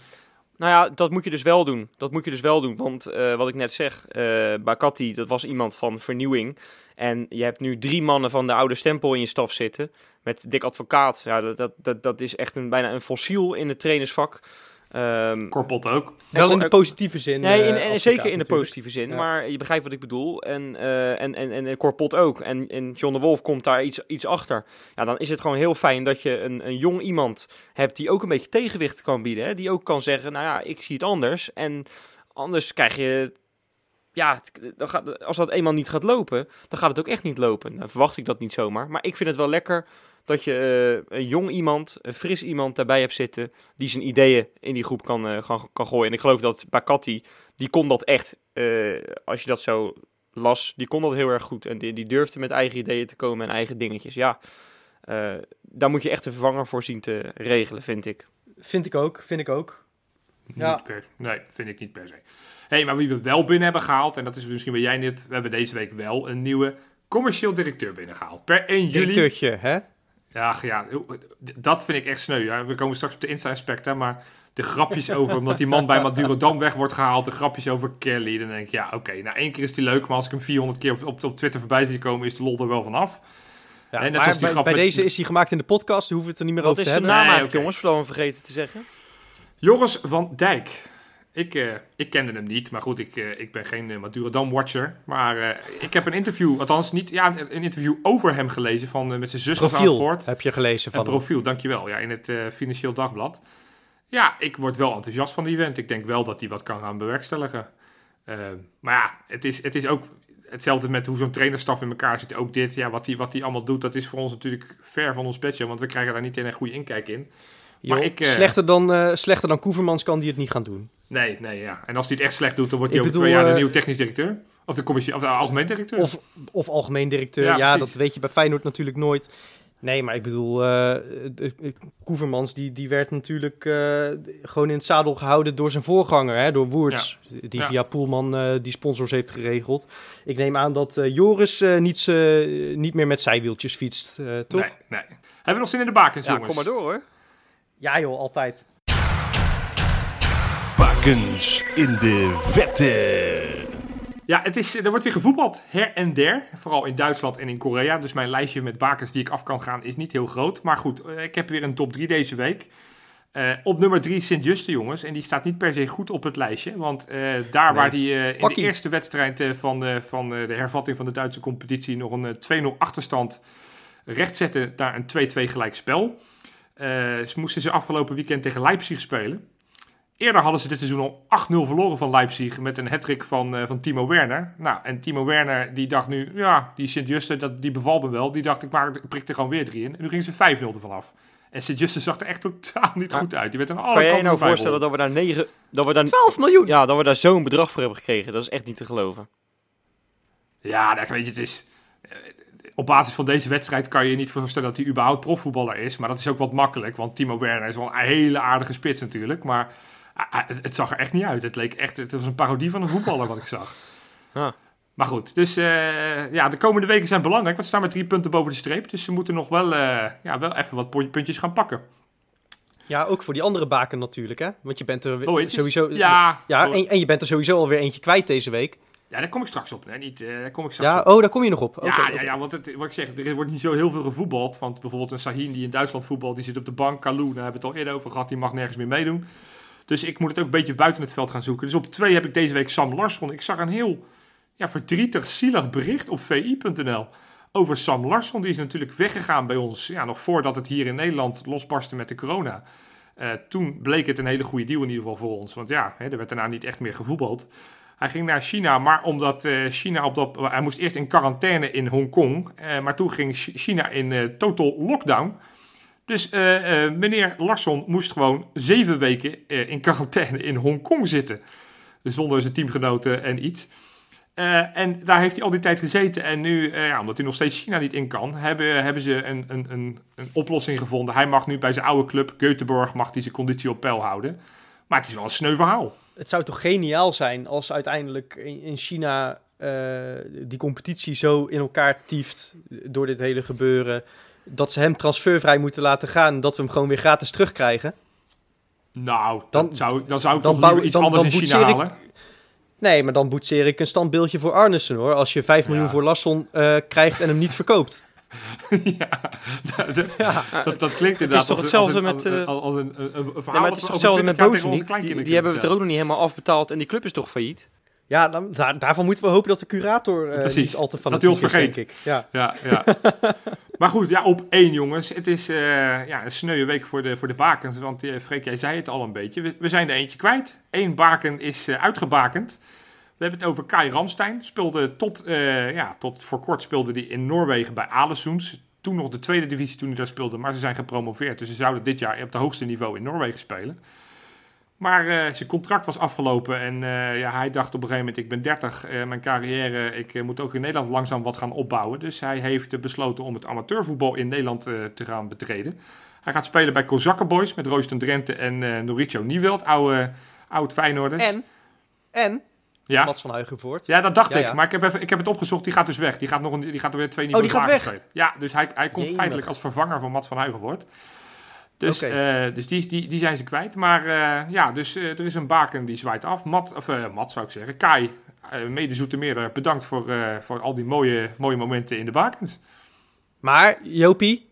C: Nou ja, dat moet je dus wel doen. Dat moet je dus wel doen. Want eh, wat ik net zeg, eh Bakati, dat was iemand van vernieuwing. En je hebt nu drie mannen van de oude stempel in je staf zitten. Met Dick Advocaat. Ja, dat, dat, dat, dat is echt een, bijna een fossiel in het trainersvak. Ehm,
B: Korpot ook.
A: Wel in de positieve zin.
C: Nee, in,
A: eh,
C: en zeker in de positieve zin.
A: Ja.
C: Maar je begrijpt wat ik bedoel. En, eh en, en, en Corpot ook. En, en John de Wolf komt daar iets, iets achter. Ja, dan is het gewoon heel fijn dat je een, een jong iemand hebt die ook een beetje tegenwicht kan bieden. Hè? Die ook kan zeggen, nou ja, ik zie het anders. En anders krijg je ja, dan gaat, als dat eenmaal niet gaat lopen, dan gaat het ook echt niet lopen. Dan verwacht ik dat niet zomaar. Maar ik vind het wel lekker dat je uh, een jong iemand, een fris iemand daarbij hebt zitten, die zijn ideeën in die groep kan, uh, kan, kan gooien. En ik geloof dat Bakati, die kon dat echt, uh, als je dat zo las, die kon dat heel erg goed. En die, die durfde met eigen ideeën te komen en eigen dingetjes. Ja, daar moet je echt een vervanger voor zien te regelen, vind ik.
A: Vind ik ook, vind ik ook.
B: Ja. Per, nee, vind ik niet per se. hey, maar wie we wel binnen hebben gehaald, en dat is misschien bij jij net, we hebben deze week wel een nieuwe commercieel directeur binnengehaald. Per 1 juli.
A: Directeurtje, hè?
B: Ja, ja, dat vind ik echt sneu. Ja. We komen straks op de Insta-aspect, maar de grapjes over, omdat die man bij Madurodam weg wordt gehaald, de grapjes over Kelly, dan denk ik, ja, oké, okay, nou één keer is die leuk, maar als ik hem 400 keer op, op, op Twitter voorbij zie komen, is de lol er wel vanaf.
A: Ja, en net maar die bij, bij deze is hij gemaakt in de podcast, hoeven we het er niet meer
C: Wat
A: over te
C: hebben.
A: Wat
C: is de naam eigenlijk, jongens, vooral vergeten te zeggen?
B: Joris van Dijk. Ik, uh, ik kende hem niet, maar goed, ik, uh, ik ben geen uh, Madurodam-watcher. Maar ik heb een interview, althans niet, ja, een interview over hem gelezen van, met zijn zus
A: Profiel heb je gelezen van
B: Een profiel, hem. dankjewel, ja, in het Financieel Dagblad. Ja, ik word wel enthousiast van die event. Ik denk wel dat hij wat kan gaan bewerkstelligen. maar ja, het is, het is ook hetzelfde met hoe zo'n trainerstaf in elkaar zit. Ook dit, ja, wat hij wat allemaal doet, dat is voor ons natuurlijk ver van ons bedje. Want we krijgen daar niet een goede inkijk in.
A: Maar ik, slechter, dan, slechter dan Koevermans kan die het niet gaan doen.
B: Nee, nee, ja. En als hij het echt slecht doet, dan wordt hij over twee jaar de nieuwe technisch directeur. Of de, commissie, of de algemeen directeur.
A: Of, of algemeen directeur. Ja, ja dat weet je bij Feyenoord natuurlijk nooit. Nee, maar ik bedoel, uh, Koevermans die, die werd natuurlijk uh, gewoon in het zadel gehouden door zijn voorganger, hè, door Woerts. Ja. Die ja. via Poelman uh, die sponsors heeft geregeld. Ik neem aan dat Joris niet, niet meer met zijwieltjes fietst, toch?
B: Nee, nee. Hebben we nog zin in de bakens,
C: ja,
B: jongens?
C: kom maar door hoor.
A: Ja joh, altijd.
D: Bakens in de vette.
B: Ja, het is, er wordt weer gevoetbald her en der. Vooral in Duitsland en in Korea. Dus mijn lijstje met bakens die ik af kan gaan is niet heel groot. Maar goed, ik heb weer een top 3 deze week. Uh, op nummer 3 Sint-Juste, jongens. En die staat niet per se goed op het lijstje. Want uh, daar nee. waar die uh, in de eerste wedstrijd van, van de hervatting van de Duitse competitie nog een 2-0 achterstand recht zetten naar een 2-2 gelijk spel. Moesten ze afgelopen weekend tegen Leipzig spelen. Eerder hadden ze dit seizoen al 8-0 verloren van Leipzig met een hattrick van, uh, van Timo Werner. Nou, en Timo Werner die dacht nu, ja, die Sint-Juste, die bevalt me wel. Die dacht, ik, maak, ik prik er gewoon weer drie in. En nu gingen ze 5-0 ervan af. En Sint-Juste zag er echt totaal niet goed uit. Die werd aan alle
C: kan
B: kanten
C: je nou voorstellen dat we daar 9... Dat we daar,
A: 12 miljoen?
C: Ja, dat we daar zo'n bedrag voor hebben gekregen. Dat is echt niet te geloven.
B: Ja, dat, weet je, het is... Op basis van deze wedstrijd kan je je niet voorstellen dat hij überhaupt profvoetballer is. Maar dat is ook wat makkelijk, want Timo Werner is wel een hele aardige spits natuurlijk. Maar het, het, zag er echt niet uit. Het leek echt, het was een parodie van een voetballer wat ik zag.
C: Ah.
B: Maar goed, dus uh, ja, de komende weken zijn belangrijk. Want ze staan met drie punten boven de streep. Dus ze moeten nog wel, uh, ja, wel even wat puntjes gaan pakken.
A: Ja, ook voor die andere baken natuurlijk, hè? Want je bent er
B: Boetjes.
A: sowieso...
B: Ja.
A: ja en, en, je bent er sowieso alweer eentje kwijt deze week.
B: Ja, daar kom ik straks op. Nee, niet, uh, daar kom ik straks
A: ja,
B: op.
A: oh, daar kom je nog op.
B: Ja,
A: okay,
B: ja, ja, want het, wat ik zeg, er wordt niet zo heel veel gevoetbald. Want bijvoorbeeld een Sahin die in Duitsland voetbalt, die zit op de bank. Kalou, daar hebben we het al eerder over gehad, die mag nergens meer meedoen. Dus ik moet het ook een beetje buiten het veld gaan zoeken. Dus op twee heb ik deze week Sam Larsson. Ik zag een heel ja, verdrietig, zielig bericht op vi.nl over Sam Larsson. Die is natuurlijk weggegaan bij ons, ja, nog voordat het hier in Nederland losbarstte met de corona. Uh, toen bleek het een hele goede deal in ieder geval voor ons. Want ja, hè, er werd daarna niet echt meer gevoetbald. Hij ging naar China, maar omdat uh, China op dat... Hij moest eerst in quarantaine in Hongkong. Uh, maar toen ging China in uh, total lockdown. Dus meneer Larsson moest gewoon zeven weken in quarantaine in Hongkong zitten. Zonder zijn teamgenoten en iets. En daar heeft hij al die tijd gezeten. En nu, ja, omdat hij nog steeds China niet in kan, hebben, hebben ze een, een, een, een oplossing gevonden. Hij mag nu bij zijn oude club, Göteborg, mag hij zijn conditie op peil houden. Maar het is wel een sneu verhaal.
A: Het zou toch geniaal zijn als uiteindelijk in, in China uh, die competitie zo in elkaar tieft door dit hele gebeuren. Dat ze hem transfervrij moeten laten gaan dat we hem gewoon weer gratis terugkrijgen.
B: Nou, dan, zou, dan zou ik dan toch iets dan, anders dan in China halen. Ik,
A: Nee, maar dan boetseer ik een standbeeldje voor Arnissen hoor. Als je 5 miljoen voor Lasson uh, krijgt en hem niet verkoopt.
B: ja, dat, ja. Dat, dat, klinkt inderdaad
C: het is toch hetzelfde met... Maar het is hetzelfde met Bozeniek. Die, die hebben we er ook nog niet helemaal afbetaald en die club is toch failliet?
A: Ja, dan, daar, daarvan moeten we hopen dat de curator uh,
B: Precies,
A: niet al te van
B: dat hij ons vergeet. denk ik.
A: Ja,
B: ja, ja. maar goed, ja, op één jongens. Het is uh, ja, een sneuwe week voor de, voor de bakens. Want uh, Freek, jij zei het al een beetje. We, we zijn er eentje kwijt. Eén baken is uitgebakend. We hebben het over Kai Ramstein. Speelde tot, eh, ja, tot voor kort speelde hij in Noorwegen bij Alesoens. Toen nog de tweede divisie toen hij daar speelde, maar ze zijn gepromoveerd. Dus ze zouden dit jaar op het hoogste niveau in Noorwegen spelen. Maar eh, zijn contract was afgelopen en eh, ja, hij dacht op een gegeven moment, ik ben 30, eh, mijn carrière, ik moet ook in Nederland langzaam wat gaan opbouwen. Dus hij heeft besloten om het amateurvoetbal in Nederland te gaan betreden. Hij gaat spelen bij Kozakkenboys met Royston Drenthe en eh Mauricio Nieuweld, oude, oud Feyenoorders.
A: En, en
B: ja.
A: Mats van Huigenvoort.
B: Ja, dat dacht
A: Ja,
B: ik.
A: ja.
B: Maar ik heb, even, ik heb het opgezocht. Die gaat dus weg. Die gaat, nog een, die gaat er weer twee
A: Oh,
B: niveaus
A: die gaat weg?
B: spelen. Ja, dus hij, hij komt
A: Jemig.
B: feitelijk als vervanger van Mats van Huigenvoort. Dus, eh, dus die, die, die zijn ze kwijt. Maar eh, ja, dus eh, er is een baken die zwaait af. Mat, of Mat zou ik zeggen. Kai, mede Zoetermeer, bedankt voor, voor al die mooie, mooie momenten in de bakens.
A: Maar, Jopie,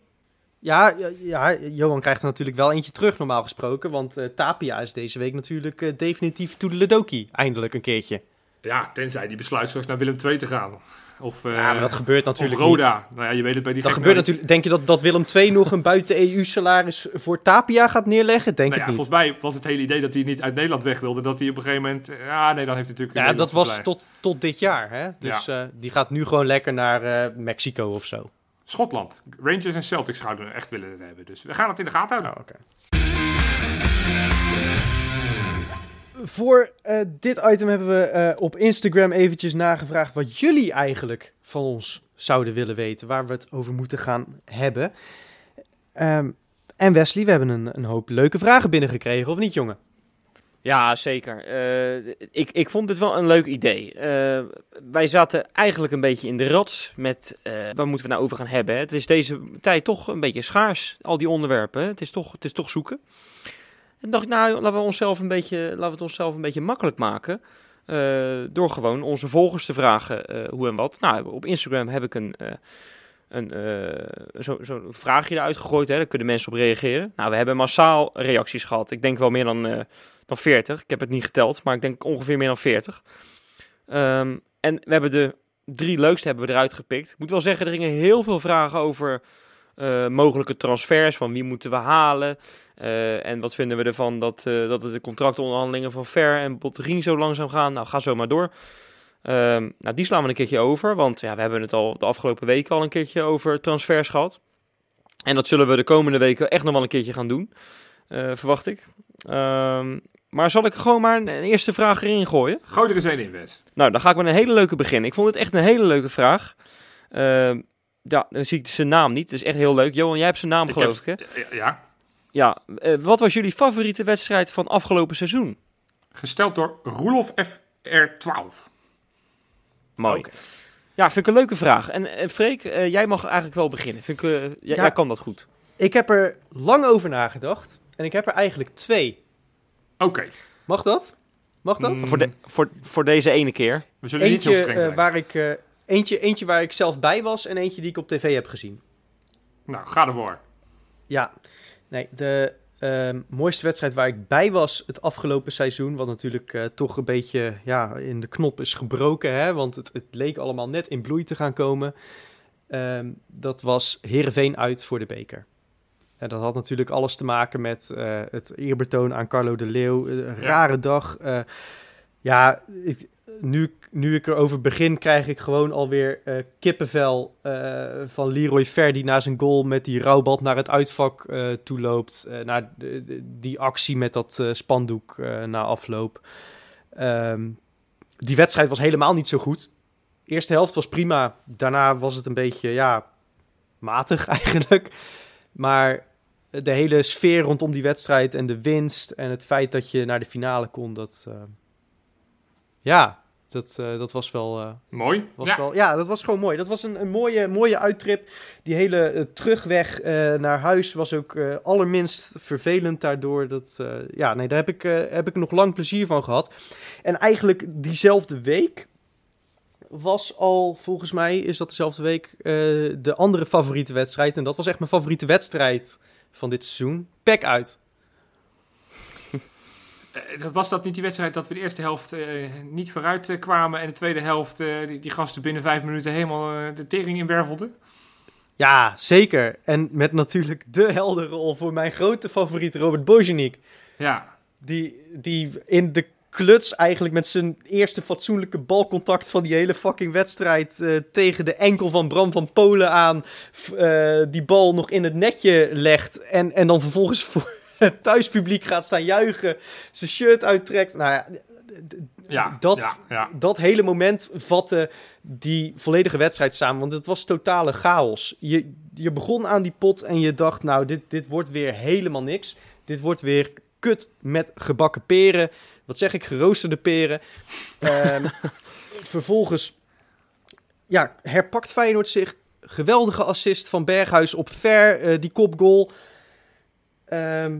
A: ja, ja, ja, Johan krijgt er natuurlijk wel eentje terug normaal gesproken. Want eh, Tapia is deze week natuurlijk eh, definitief toedeledokie. Eindelijk een keertje.
B: Ja, tenzij die besluit straks naar Willem II te gaan. Of, eh,
A: ja, maar dat gebeurt
B: of
A: natuurlijk
B: Roda.
A: niet.
B: Nou ja, je weet het bij die
A: Dat gebeurt natuurlijk. Denk je dat, dat Willem II nog een buiten EU-salaris voor Tapia gaat neerleggen? Denk
B: Nou ja,
A: ik niet.
B: volgens mij was het hele idee dat hij niet uit Nederland weg wilde. Dat hij op een gegeven moment... Ja, nee, dan heeft natuurlijk...
A: Ja, dat was tot, tot dit jaar. Hè? Dus eh, die gaat nu gewoon lekker naar eh, Mexico of zo.
B: Schotland. Rangers en Celtics zouden echt willen hebben. Dus we gaan het in de gaten houden.
A: Oh. Voor eh, dit item hebben we eh, op Instagram eventjes nagevraagd wat jullie eigenlijk van ons zouden willen weten, waar we het over moeten gaan hebben. Ehm, en Wesley, we hebben een, een hoop leuke vragen binnengekregen, of niet jongen?
C: Ja, zeker. Eh, ik, ik vond dit wel een leuk idee. Eh, wij zaten eigenlijk een beetje in de rats met eh, waar moeten we nou over gaan hebben. Hè? Het is deze tijd toch een beetje schaars, al die onderwerpen. hè. Het is toch, het is toch zoeken. En dacht ik, nou, laten we, onszelf een beetje, laten we het onszelf een beetje makkelijk maken. door gewoon onze volgers te vragen hoe en wat. Nou, op Instagram heb ik een, een eh, zo- zo'n vraagje eruit gegooid. Hè? Daar kunnen mensen op reageren. Nou, we hebben massaal reacties gehad. Ik denk wel meer dan... dan 40. Ik heb het niet geteld, maar ik denk ongeveer meer dan 40. Ehm, en we hebben de drie leukste hebben we eruit gepikt. Ik moet wel zeggen, er gingen heel veel vragen over eh, mogelijke transfers. Van wie moeten we halen? Eh, en wat vinden we ervan dat, eh, dat de contractonderhandelingen van Ver en Botterien zo langzaam gaan? Nou, ga zo maar door. Ehm, nou, die slaan we een keertje over. Want ja, we hebben het al de afgelopen weken al een keertje over transfers gehad. En dat zullen we de komende weken echt nog wel een keertje gaan doen. verwacht ik. Ehm, maar zal ik gewoon maar een, een eerste vraag erin gooien?
B: Gooi er eens één in, Wes.
C: Nou, dan ga ik met een hele leuke beginnen. Ik vond het echt een hele leuke vraag. Ehm, ja, dan zie ik zijn naam niet. Het is echt heel leuk. Johan, jij hebt zijn naam,
B: Ik
C: geloof
B: heb-
C: ik, hè?
B: Ja, Ja,
C: Ja. eh, wat was jullie favoriete wedstrijd van afgelopen seizoen?
B: gesteld door Roelof FR12.
C: Mooi. Ja, vind ik een leuke vraag. En, en Freek, eh, jij mag eigenlijk wel beginnen. Vind ik, eh,
A: Ja.
C: jij kan dat goed.
A: Ik heb er lang over nagedacht en ik heb er eigenlijk twee.
B: Oké,
A: Mag dat? Mag dat?
B: Mm.
C: Voor, de, voor, voor deze ene keer.
B: we zullen niet
A: Eentje,
B: heel streng
A: eh, waar ik, eh, eentje, eentje waar ik zelf bij was en eentje die ik op tv heb gezien.
B: Nou, ga ervoor.
A: Ja, nee, de ehm, mooiste wedstrijd waar ik bij was het afgelopen seizoen, wat natuurlijk eh, toch een beetje ja, in de knop is gebroken, hè, want het, het leek allemaal net in bloei te gaan komen. Ehm, dat was Heerenveen uit voor de beker. En dat had natuurlijk alles te maken met eh, het eerbetoon aan Carlo de Leeuw. Een
B: Ja.
A: rare dag. Eh, ja, ik, nu, ik- nu ik erover begin, krijg ik gewoon alweer eh kippenvel eh, van Leroy Ver die na zijn goal met die rouwbad naar het uitvak eh toeloopt. Eh, naar de- de- die actie met dat eh, spandoek eh, na afloop. Ehm, die wedstrijd was helemaal niet zo goed. Eerste helft was prima. Daarna was het een beetje, ja, matig eigenlijk. Maar de hele sfeer rondom die wedstrijd en de winst en het feit dat je naar de finale kon, dat... eh, ja, dat, eh, dat was wel... eh,
B: Mooi.
A: was
B: ja.
A: wel, ja, dat was gewoon mooi. Dat was een, een mooie, mooie uittrip. Die hele eh, terugweg naar huis was ook allerminst vervelend daardoor. Dat, ja, nee, daar heb ik, heb ik nog lang plezier van gehad. En eigenlijk diezelfde week was al, volgens mij is dat dezelfde week, eh, de andere favoriete wedstrijd. En dat was echt mijn favoriete wedstrijd van dit seizoen. Pek uit.
B: Eh, dat was dat niet die wedstrijd dat we de eerste helft eh, niet vooruit kwamen en de tweede helft die, die gasten binnen vijf minuten helemaal de tering inwervelden?
A: Ja, zeker. En met natuurlijk de helderrol voor mijn grote favoriet Robert Bojaniek.
B: Ja,
A: Die, die in de kluts eigenlijk met zijn eerste fatsoenlijke balcontact van die hele fucking wedstrijd eh, tegen de enkel van Bram van Polen aan. eh, die bal nog in het netje legt en, en dan vervolgens voor het thuispubliek gaat staan juichen. Zijn shirt uittrekt. Nou ja,
B: Ja,
A: dat,
B: ja, ja.
A: dat hele moment vatte die volledige wedstrijd samen. Want het was totale chaos. Je, je begon aan die pot en je dacht, nou, dit, dit wordt weer helemaal niks. Dit wordt weer kut met gebakken peren. Wat zeg ik? Geroosterde peren. Ehm, vervolgens ja, herpakt Feyenoord zich. Geweldige assist van Berghuis op ver, eh, die kopgoal. Ehm,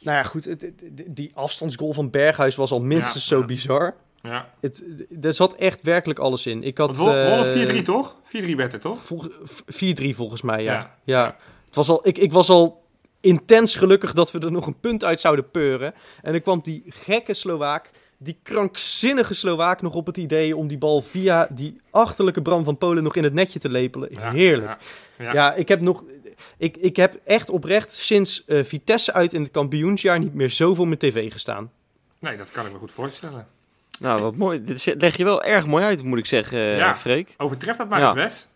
A: nou ja, goed. het- het- die afstandsgoal van Berghuis was al minstens
B: Ja,
A: zo
B: ja.
A: bizar.
B: ja.
A: Het, er zat echt werkelijk alles in. Ik had...
B: Wonnen
A: eh,
B: 4-3 toch? 4-3 werd het toch?
A: volg- v- 4-3 volgens mij, ja.
B: Ja.
A: ja. Het was al, ik, ik was al intens gelukkig dat we er nog een punt uit zouden peuren. En dan kwam die gekke Slovaak, die krankzinnige Slovaak nog op het idee om die bal via die achterlijke Bram van Polen nog in het netje te lepelen.
B: Ja,
A: Heerlijk.
B: ja,
A: Ja,
B: ja.
A: ik heb nog... Ik, ik heb echt oprecht sinds eh, Vitesse uit in het kampioensjaar niet meer zo voor mijn tv gestaan.
B: Nee, dat kan ik me goed voorstellen.
C: Nou, wat mooi. Dit leg je wel erg mooi uit, moet ik zeggen, eh,
B: Ja.
C: Freek.
B: Overtreft dat maar
C: Ja.
B: eens, Wes?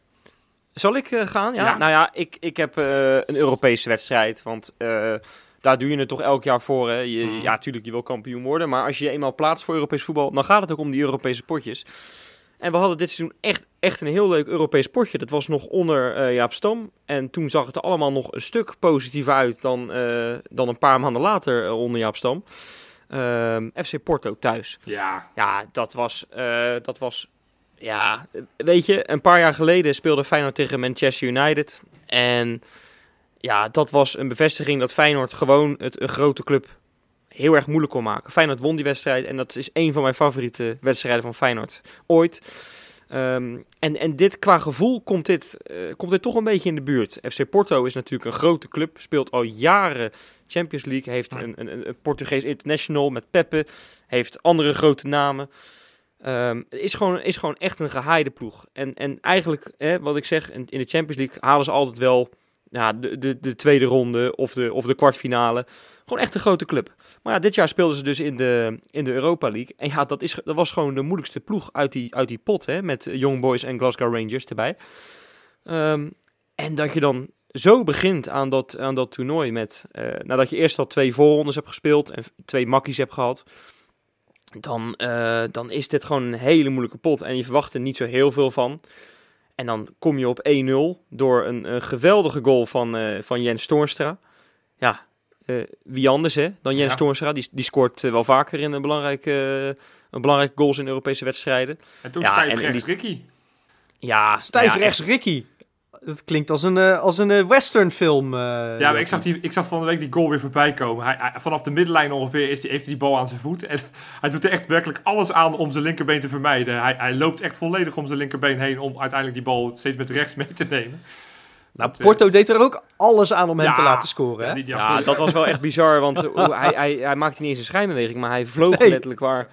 C: Zal ik eh, gaan? Ja?
B: Ja.
C: Nou ja, ik, ik heb eh, een Europese wedstrijd. Want eh, daar doe je het toch elk jaar voor. Hè? Je,
B: Mhm.
C: Ja, tuurlijk, je wil kampioen worden. Maar als je je eenmaal plaatst voor Europees voetbal, dan gaat het ook om die Europese potjes. En we hadden dit seizoen echt, echt een heel leuk Europees potje. Dat was nog onder eh, Jaap Stam. En toen zag het er allemaal nog een stuk positiever uit dan, eh, dan een paar maanden later onder Jaap Stam. Ehm, FC Porto thuis.
B: Ja.
C: Ja, dat was, eh, dat was, ja, weet je, een paar jaar geleden speelde Feyenoord tegen Manchester United. En ja, dat was een bevestiging dat Feyenoord gewoon het een grote club heel erg moeilijk kon maken. Feyenoord won die wedstrijd en dat is een van mijn favoriete wedstrijden van Feyenoord ooit. Ehm, en, en dit qua gevoel komt dit, eh, komt dit toch een beetje in de buurt. FC Porto is natuurlijk een grote club, speelt al jaren Champions League, heeft een, een, een Portugees international met Pepe, heeft andere grote namen. Het is gewoon, is gewoon echt een gehaaide ploeg. En, en eigenlijk, hè, wat ik zeg, in, de Champions League halen ze altijd wel de, de, de tweede ronde of de, of de kwartfinale. Gewoon echt een grote club. Maar ja, dit jaar speelden ze dus in de, in de Europa League. En ja, dat, is, dat was gewoon de moeilijkste ploeg uit die, uit die pot. Hè, met Young Boys en Glasgow Rangers erbij. Ehm, en dat je dan zo begint aan dat, aan dat toernooi met... eh, nadat je eerst al twee voorrondes hebt gespeeld en twee makkies hebt gehad... Dan, eh, dan is dit gewoon een hele moeilijke pot. En je verwacht er niet zo heel veel van. En dan kom je op 1-0 door een, een geweldige goal van, eh, van Jens Toornstra. Ja, eh, wie anders hè, dan Jens
B: Ja.
C: Toornstra. Die, die scoort wel vaker in een belangrijke, een belangrijke goals in Europese wedstrijden.
B: En toen
C: Ja,
B: stijf
C: en- en
B: rechts Ricky.
C: Ja,
A: Stijf
C: ja,
A: rechts Ricky. Dat klinkt als een, eh, als een eh, western film. eh,
B: Ja, maar ik zag, die, ik zag van de week die goal weer voorbij komen. Hij, hij- vanaf de middenlijn ongeveer is die, heeft hij die bal aan zijn voet. En hij doet er echt werkelijk alles aan om zijn linkerbeen te vermijden. Hij, hij loopt echt volledig om zijn linkerbeen heen om uiteindelijk die bal steeds met rechts mee te nemen.
A: Nou, Porto deed er ook alles aan om hem
B: Ja.
A: te laten scoren. Hè?
B: Ja, die, die
C: Ja,
B: achter-
C: dat was wel echt bizar, want hij, hij, hij maakte niet eens een schijnbeweging, maar hij vloog
A: Nee.
C: letterlijk waar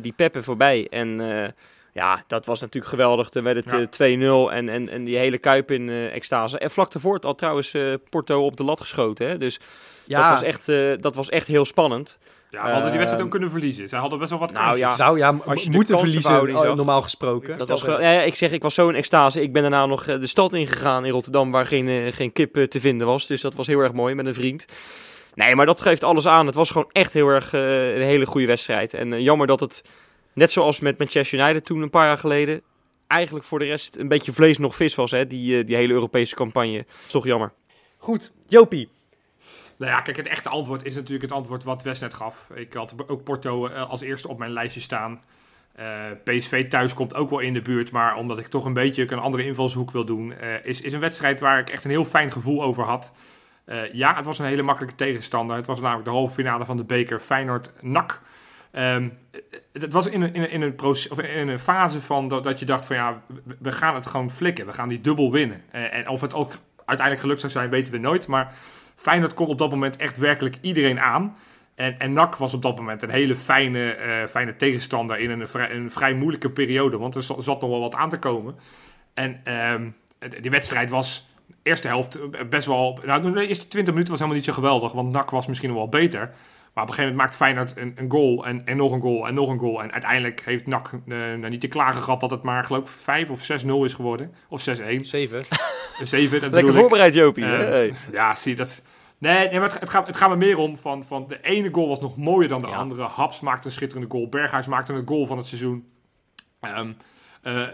C: die Peppe voorbij. En eh, ja, dat was natuurlijk geweldig. Toen werd het
B: Ja.
C: eh, 2-0 en, en, en die hele Kuip in eh, extase. En vlak daarvoor had al trouwens eh, Porto op de lat geschoten, hè? dus
A: Ja,
C: dat, was echt, eh, dat was echt heel spannend.
B: ja, we hadden die wedstrijd
C: Ehm,
B: ook kunnen verliezen. Zij hadden best wel wat
C: nou
B: kansjes.
C: ja,
A: zou ja, m-
C: Als je
A: moeten verliezen, oh,
C: zag.
A: normaal gesproken.
C: Dat was. Ja, ja, ik zeg, ik was zo in extase. Ik ben daarna nog de stad ingegaan in Rotterdam, waar geen, geen kip te vinden was. Dus dat was heel erg mooi met een vriend. Nee, maar dat geeft alles aan. Het was gewoon echt heel erg een hele goede wedstrijd. En jammer dat het, net zoals met Manchester United toen een paar jaar geleden, eigenlijk voor de rest een beetje vlees nog vis was, hè? Die, eh, die hele Europese campagne. Dat is toch jammer.
A: Goed, Jopie.
B: Nou ja, kijk, het echte antwoord is natuurlijk het antwoord wat Wes net gaf. Ik had ook Porto eh, als eerste op mijn lijstje staan. Eh, PSV thuis komt ook wel in de buurt, maar omdat ik toch een beetje een andere invalshoek wil doen, eh, is, is een wedstrijd waar ik echt een heel fijn gevoel over had. Eh, ja, het was een hele makkelijke tegenstander. Het was namelijk de halve finale van de beker Feyenoord-NAC. Ehm, het was in een, in proces, of in een fase van dat, dat je dacht van ja, we- gaan het gewoon flikken. We gaan die dubbel winnen. Eh, en of het ook uiteindelijk gelukt zou zijn, weten we nooit. Maar Feyenoord kon op dat moment echt werkelijk iedereen aan. En, en NAC was op dat moment een hele fijne, eh, fijne tegenstander in een vrij, een vrij moeilijke periode. Want er zat nog wel wat aan te komen. En ehm, die wedstrijd was de eerste helft best wel... Nou, de eerste 20 minuten was helemaal niet zo geweldig. Want NAC was misschien nog wel beter. Maar op een gegeven moment maakt Feyenoord een, een goal en, en nog een goal en nog een goal. En uiteindelijk heeft NAC eh, nou niet te klagen gehad dat het maar geloof ik 5 of 6-0 is geworden. Of 6-1.
A: 7.
B: 7, dat
C: Lekker voorbereid, Jopie.
B: Eh?
C: Hey.
B: Ja, zie dat. Nee, nee maar het, het, gaat, het gaat me meer om van, van de ene goal was nog mooier dan de
C: Ja.
B: andere. Haps maakte een schitterende goal. Berghuis maakte een goal van het seizoen. Ehm, eh,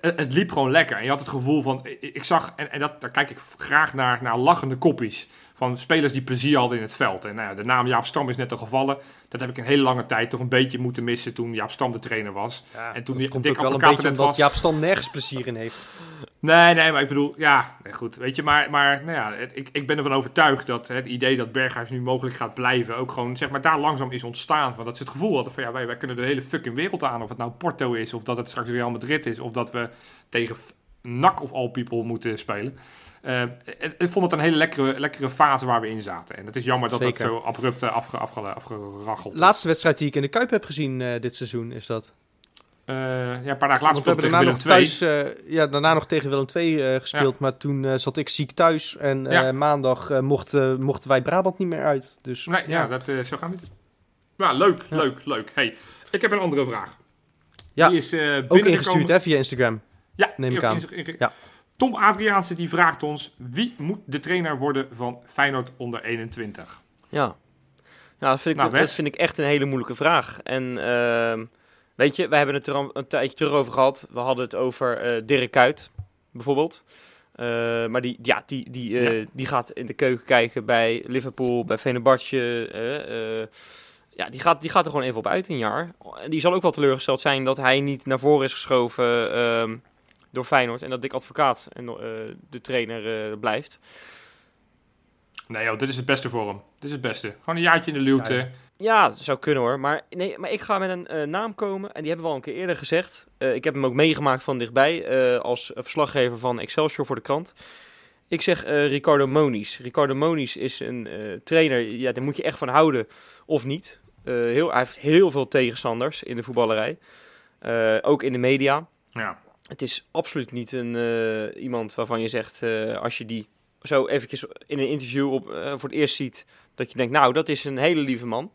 B: het, het liep gewoon lekker. En je had het gevoel van. Ik, ik zag, en, en dat, daar kijk ik graag naar, naar lachende koppies. Van spelers die plezier hadden in het veld. En nou ja, de naam Jaap Stam is net al gevallen. Dat heb ik een hele lange tijd toch een beetje moeten missen toen Jaap Stam de trainer was.
A: Ja,
B: En toen
A: dat
B: die
A: komt
B: Dick
A: ook wel een beetje omdat
B: was.
A: Jaap Stam nergens plezier in heeft.
B: Nee, nee, maar ik bedoel, ja, nee, goed. Weet je, maar, maar nou ja, het, ik, ik ben ervan overtuigd dat het idee dat Berghuis nu mogelijk gaat blijven, ook gewoon, zeg maar, daar langzaam is ontstaan. Van dat ze het gevoel hadden van, ja, wij, wij kunnen de hele fucking wereld aan. Of het nou Porto is, of dat het straks Real Madrid is, of dat we tegen NAC of All People moeten spelen. Eh, ik, vond het een hele lekkere, lekkere fase waar we in zaten. En het is jammer dat
A: Zeker.
B: dat zo abrupt eh, afge, afge, is.
A: Laatste wedstrijd die ik in de Kuip heb gezien eh, dit seizoen is dat.
B: Ja, een paar dagen later speelde tegen Willem
A: thuis, ja, daarna nog tegen Willem II gespeeld, maar toen zat ik ziek thuis en
B: Ja.
A: maandag mocht, mochten wij Brabant niet meer uit. Dus
B: Nee, ja, dat, eh, zo gaan we niet. Ja, leuk,
A: Ja.
B: leuk, leuk. Hey, ik heb een andere vraag.
A: Ja,
B: Die is
A: ook ingestuurd hè, via Instagram.
B: Ja,
A: neem ik aan. Ja.
B: Tom Adriaanse die vraagt ons: wie moet de trainer worden van Feyenoord onder 21?
C: Ja. Ja, dat vind, ik,
B: Nou,
C: dat vind ik echt een hele moeilijke vraag. En ehm, weet je, we hebben het er al een tijdje terug over gehad. We hadden het over eh Dirk Kuyt, bijvoorbeeld. Eh, maar die, ja, die, die, eh, die gaat in de keuken kijken bij Liverpool, bij eh, ja, die gaat, die gaat er gewoon even op uit een jaar. En die zal ook wel teleurgesteld zijn dat hij niet naar voren is geschoven ehm, door Feyenoord. En dat Dick Advocaat en, eh, de trainer eh, blijft.
B: Nee, joh, dit is het beste voor hem. Dit is het beste. Gewoon een jaartje in de luwte.
A: Ja, ja.
C: Ja, dat zou kunnen hoor. Maar, nee, maar ik ga met een eh, naam komen. En die hebben we al een keer eerder gezegd. Eh, ik heb hem ook meegemaakt van dichtbij. eh, als verslaggever van Excelsior voor de krant. Ik zeg eh, Ricardo Moniz. Ricardo Moniz is een eh, trainer. Ja, daar moet je echt van houden of niet. Eh, heel, hij heeft heel veel tegenstanders in de voetballerij. Eh, ook in de media.
B: Ja.
C: Het is absoluut niet een, eh, iemand waarvan je zegt, eh, als je die zo eventjes in een interview op, eh, voor het eerst ziet, dat je denkt, nou, dat is een hele lieve man.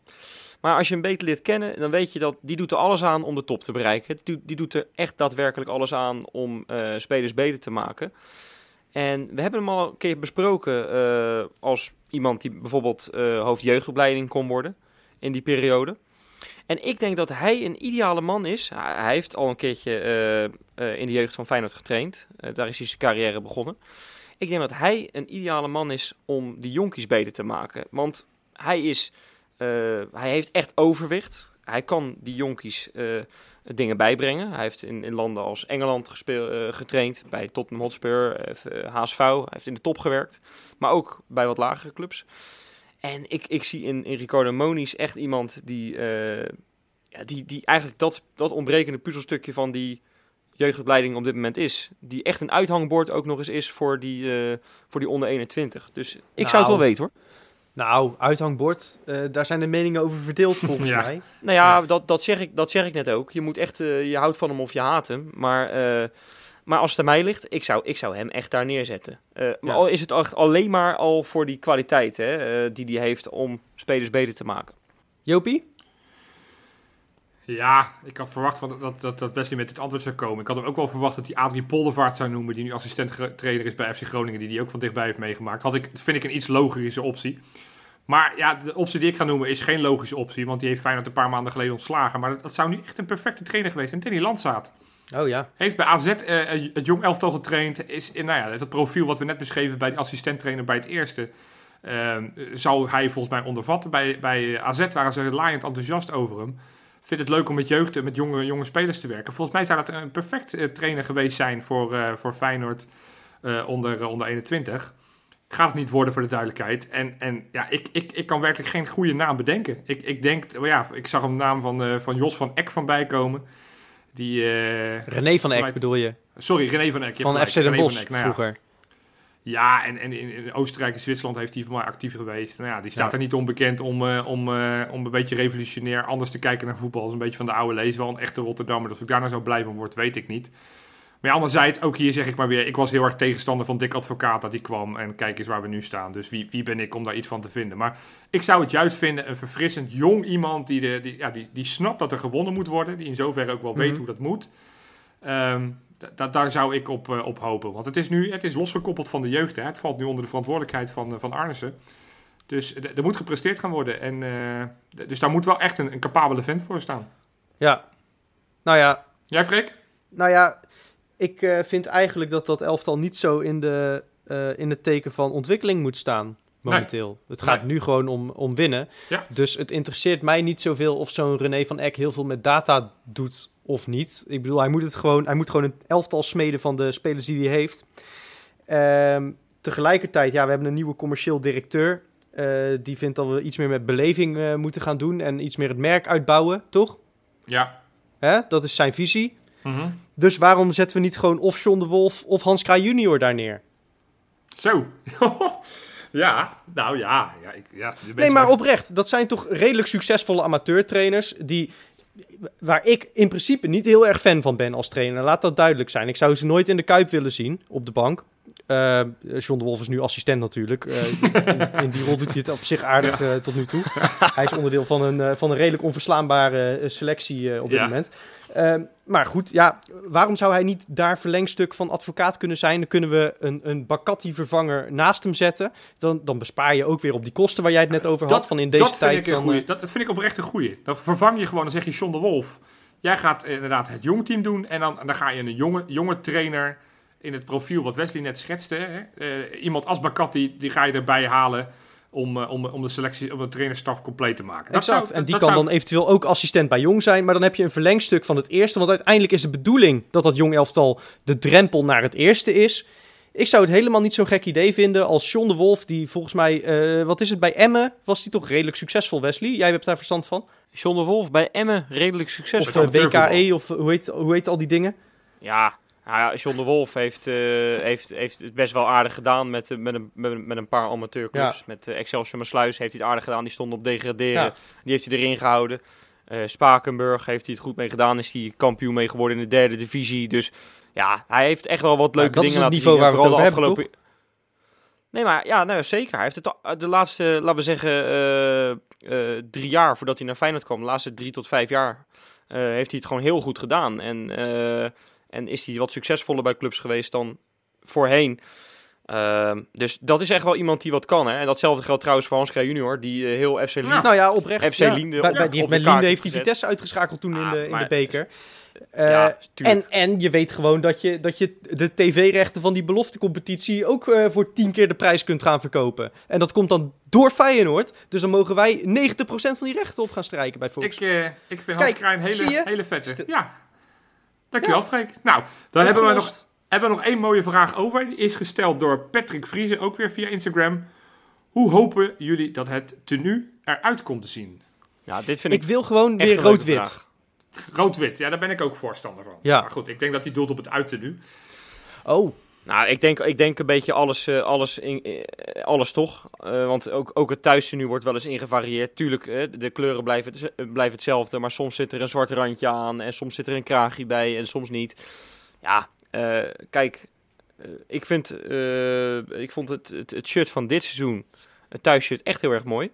C: Maar als je hem beter leert kennen, dan weet je dat die doet er alles aan om de top te bereiken. Die, die doet er echt daadwerkelijk alles aan om spelers beter te maken. En we hebben hem al een keer besproken als iemand die bijvoorbeeld eh hoofdjeugdopleiding kon worden in die periode. En ik denk dat hij een ideale man is. Hij heeft al een keertje eh, eh, in de jeugd van Feyenoord getraind. Eh, daar is hij zijn carrière begonnen. Ik denk dat hij een ideale man is om die jonkies beter te maken. Want hij, is, hij heeft echt overwicht. Hij kan die jonkies dingen bijbrengen. Hij heeft in, in landen als Engeland getraind. Bij Tottenham Hotspur, HSV. Hij heeft in de top gewerkt. Maar ook bij wat lagere clubs. En ik, ik zie in, in Ricardo Moniz echt iemand die, eh, ja, die, die eigenlijk dat, dat ontbrekende puzzelstukje van die jeugdopleiding op dit moment is. Die echt een uithangbord ook nog eens is voor die, eh, voor die onder 21. Dus ik
A: Nou.
C: zou het wel weten hoor.
A: Nou, uithangbord, eh, daar zijn de meningen over verdeeld volgens
B: Ja.
A: mij.
C: Nou ja, Dat, dat, zeg ik, dat zeg ik net ook. Je moet echt, je houdt van hem of je haat hem. Maar, eh, maar als het aan mij ligt, ik zou, ik zou hem echt daar neerzetten. Eh, maar
A: Ja.
C: al is het echt alleen maar al voor die kwaliteit hè, eh, die hij heeft om spelers beter te maken.
A: Jopie?
B: Ja, ik had verwacht van dat, dat, dat Wesley met dit antwoord zou komen. Ik had hem ook wel verwacht dat hij Adrie Poldervaart zou noemen, die nu assistent-trainer is bij FC Groningen, die die ook van dichtbij heeft meegemaakt. Had ik, vind ik een iets logische optie. Maar ja, de optie die ik ga noemen is geen logische optie, want die heeft Feyenoord een paar maanden geleden ontslagen. Maar dat, dat zou nu echt een perfecte trainer geweest zijn. Danny Landzaat.
A: Oh ja.
B: Heeft bij AZ eh, het jong elftal getraind. Is in nou ja, het profiel wat we net beschreven bij de assistent-trainer bij het eerste. ehm, zou hij volgens mij ondervatten. Bij, bij AZ waren ze laaiend enthousiast over hem. Vindt het leuk om met jeugd en met jonge, jonge spelers te werken. Volgens mij zou dat een perfect eh, trainer geweest zijn voor, eh, voor Feyenoord eh, onder, eh, onder 21. Gaat het niet worden voor de duidelijkheid. En, en ja, ik, ik, ik kan werkelijk geen goede naam bedenken. Ik, ik denk, oh ja, ik zag een naam van, eh, van Jos van Eck van bijkomen. Die, eh,
A: René van Eck
B: mij-
A: bedoel je?
B: Sorry, René van Eck. je
A: Van FC Den Bosch.
B: Nou
A: vroeger.
B: Ja, en, en in, in Oostenrijk en Zwitserland heeft hij voor mij actief geweest. Nou ja, die staat
A: Ja.
B: er niet onbekend om, eh, om, eh, om een beetje revolutionair anders te kijken naar voetbal. Dat is een beetje van de oude lees. Wel een echte Rotterdammer. Dat ik daar nou zo blij van word, weet ik niet. Maar ja, anderzijds, ook hier zeg ik maar weer, ik was heel erg tegenstander van Dick Advocaat dat die kwam. En kijk eens waar we nu staan. Dus wie, wie ben ik om daar iets van te vinden? Maar ik zou het juist vinden, een verfrissend jong iemand die, de, die, ja, die, die snapt dat er gewonnen moet worden. Die in zoverre ook wel weet
A: Mhm.
B: hoe dat moet. Da- daar zou ik op, eh, op hopen. Want het is nu het is losgekoppeld van de jeugd. Hè. Het valt nu onder de verantwoordelijkheid van, eh, van Arnissen. Dus er moet gepresteerd gaan worden. En, eh, dus daar moet wel echt een, een capabele vent voor staan.
A: Ja. Nou ja,
B: Jij, Freek?
A: nou ja ik eh, vind eigenlijk dat dat elftal niet zo in, de, eh, in het teken van ontwikkeling moet staan. Momenteel. Het gaat
B: Nee.
A: nu gewoon om, om winnen.
B: Ja.
A: Dus het interesseert mij niet zoveel of zo'n René van Eck heel veel met data doet of niet. Ik bedoel, hij moet, het gewoon, hij moet gewoon een elftal smeden van de spelers die hij heeft. Ehm, tegelijkertijd, ja, we hebben een nieuwe commercieel directeur. Eh, die vindt dat we iets meer met beleving moeten gaan doen en iets meer het merk uitbouwen, toch?
B: Ja.
A: Hè? Dat is zijn visie.
B: Mhm.
A: Dus waarom zetten we niet gewoon of John de Wolf of Hans Kraaij junior daar neer?
B: Zo. ja, nou ja. ja, ik, ja
A: Nee, maar oprecht. Dat zijn toch redelijk succesvolle amateurtrainers die... Waar ik in principe niet heel erg fan van ben als trainer. Laat dat duidelijk zijn. Ik zou ze nooit in de Kuip willen zien op de bank. Eh, John de Wolf is nu assistent natuurlijk. Eh, in, in die rol doet hij het op zich aardig eh, tot nu toe. Hij is onderdeel van een, van een redelijk onverslaanbare selectie op dit
B: Ja.
A: moment. Eh, maar goed, ja, waarom zou hij niet daar verlengstuk van advocaat kunnen zijn? Dan kunnen we een, een Bakati-vervanger naast hem zetten. Dan, dan bespaar je ook weer op die kosten waar jij het net over had.
B: Dat-
A: van in deze
B: dat
A: tijd
B: vind ik een goeie. Dat, dat vind ik oprecht een goeie. Dan vervang je gewoon, dan zeg je John de Wolf. Jij gaat inderdaad het jongteam doen. En dan, dan ga je een jonge, jonge trainer in het profiel wat Wesley net schetste. Hè? Eh, iemand als Bakati, die ga je erbij halen om, eh, om, om de selectie, om de trainerstaf compleet te maken. Dat
A: exact.
B: zou-
A: en die
B: dat
A: kan
B: zou-
A: dan eventueel ook assistent bij Jong zijn. Maar dan heb je een verlengstuk van het eerste. Want uiteindelijk is de bedoeling dat dat Jong elftal de drempel naar het eerste is. Ik zou het helemaal niet zo'n gek idee vinden als John de Wolf, die volgens mij, eh, wat is het, bij Emmen was die toch redelijk succesvol, Wesley? Jij hebt daar verstand van?
C: John de Wolf bij Emmen redelijk succesvol.
A: Of. WKE, of hoe heet, hoe heet al die dingen?
C: Ja, nou ja, John de Wolf heeft, eh, heeft, heeft het best wel aardig gedaan met, eh, met, een, met, met een paar amateurclubs. Met eh, Excelsior Maasluis heeft hij het aardig gedaan. Die stond op degraderen.
A: Ja.
C: Die heeft hij erin gehouden. Eh, Spakenburg heeft hij het goed mee gedaan. Is hij kampioen mee geworden in de derde divisie. Dus ja, hij heeft echt wel wat leuke
A: dat is
C: dingen
A: het
C: laten
A: niveau
C: zien.
A: Waar we het over
C: de Nee, maar ja, nou, zeker. Hij heeft het de laatste, laten we zeggen, drie jaar voordat hij naar Feyenoord kwam, de laatste drie tot vijf jaar, heeft hij het gewoon heel goed gedaan. En, en is hij wat succesvoller bij clubs geweest dan voorheen. Ehm, dus dat is echt wel iemand die wat kan. Hè? En datzelfde geldt trouwens voor Hans Kraaij junior, die eh, heel FC Lien...
B: Ja.
A: Nou ja, oprecht.
C: FC
A: ja.
C: Liende
A: Bij- die heeft
C: op
A: met
C: de kaart
A: Liende heeft hij. Vitesse uitgeschakeld toen in de, in de beker. Eh,
C: ja, tuurlijk.
A: en, en je weet gewoon dat je, dat je de tv-rechten van die beloftecompetitie ook eh, voor tien keer de prijs kunt gaan verkopen. En dat komt dan door Feyenoord. Dus dan mogen wij 90% van die rechten op gaan strijken bij Fox.
B: Ik, eh, ik vind
A: Kijk,
B: Hans Kraaij een hele, hele vette. Ja. Dankjewel, Freek. Nou, dan hebben we, nog, hebben we nog één mooie vraag over. Die is gesteld door Patrick Vriezen, ook weer via Instagram. Hoe hopen jullie dat het tenue eruit komt te zien?
C: ja, dit vind ik,
A: Ik wil gewoon weer rood-wit.
B: Rood-wit, ja, daar ben ik ook voorstander van.
A: Ja.
B: Maar goed, ik denk dat hij doelt op het uittenue.
A: Oh,
C: Nou, ik denk, ik denk een beetje alles, eh, alles, in, eh, alles toch. Eh, want ook, ook het nu wordt wel eens ingevarieerd. Tuurlijk, de kleuren blijven, het- blijven hetzelfde. Maar soms zit er een zwart randje aan. En soms zit er een kraagje bij. En soms niet. Ja, kijk. ik, vind, ik vond het, het, shirt van dit seizoen, het thuisshirt, echt heel erg mooi.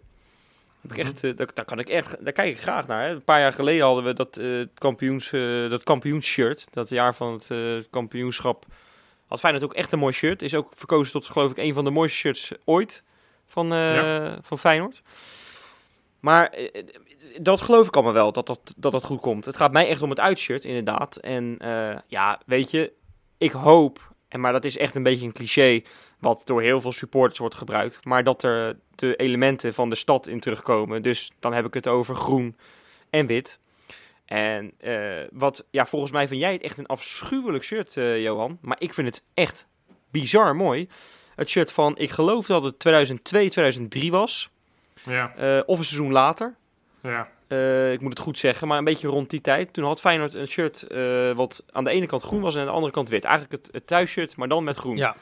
C: Ik echt, daar, kan ik echt, daar kijk ik graag naar. Hè. Een paar jaar geleden hadden we dat, kampioens, dat kampioensshirt. Dat jaar van het kampioenschap had Feyenoord ook echt een mooi shirt. Is ook verkozen tot, geloof ik, een van de mooiste shirts ooit van, eh, van Feyenoord. Maar eh, dat geloof ik allemaal wel, dat dat, dat dat goed komt. Het gaat mij echt om het uitshirt, inderdaad. En eh, ja, weet je, ik hoop, en maar dat is echt een beetje een cliché... wat door heel veel supporters wordt gebruikt... maar dat er de elementen van de stad in terugkomen. Dus dan heb ik het over groen en wit... En eh, wat, ja, volgens mij vind jij het echt een afschuwelijk shirt, eh, Johan. Maar ik vind het echt bizar mooi. Het shirt van, ik geloof dat het 2002, 2003 was.
B: Ja,
C: eh, of een seizoen later.
B: ja.
C: Eh, ik moet het goed zeggen, maar een beetje rond die tijd. Toen had Feyenoord een shirt eh, wat aan de ene kant groen was en aan de andere kant wit. Eigenlijk het, het thuisshirt, maar dan met groen.
A: ja.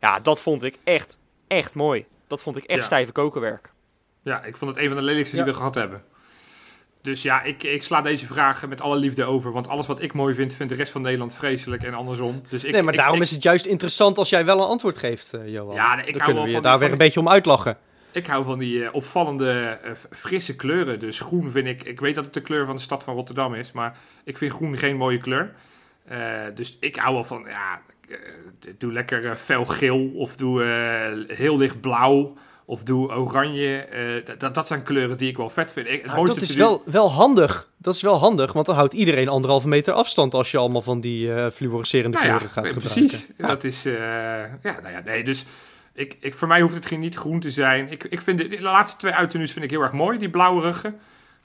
C: Ja, dat vond ik echt, echt mooi. Dat vond ik echt
B: Ja.
C: stijve kokenwerk.
B: ja, ik vond het een van de lelijkste
A: Ja.
B: die we gehad hebben. Dus ja, ik, ik sla deze vraag met alle liefde over. Want alles wat ik mooi vind, vindt de rest van Nederland vreselijk en andersom. Dus ik,
A: nee, maar
B: ik-
A: daarom
B: ik-
A: is het juist interessant als jij wel een antwoord geeft, eh, Johan.
B: Ja, nee, ik
A: Dan
B: hou wel
A: we
B: van-
A: daar weer een beetje om uitlachen.
B: Ik hou van die eh, opvallende, eh, frisse kleuren. Dus groen vind ik... Ik weet dat het de kleur van de stad van Rotterdam is, maar ik vind groen geen mooie kleur. Dus ik hou wel van, ja, doe lekker fel geel of doe heel licht blauw of doe oranje. Eh, dat- dat, zijn kleuren die ik wel vet vind. Ik, het
A: Nou,
B: mooiste
A: dat is wel, wel handig. Dat is wel handig, want dan houdt iedereen anderhalve meter afstand als je allemaal van die eh fluorescerende
B: Nou ja,
A: kleuren gaat gebruiken.
B: precies.
A: Ja.
B: Dat is, eh, ja, nou ja, nee, dus ik, ik, voor mij hoeft het geen niet groen te zijn. Ik, ik vind de, de laatste twee uittenues vind ik heel erg mooi, die blauwerige.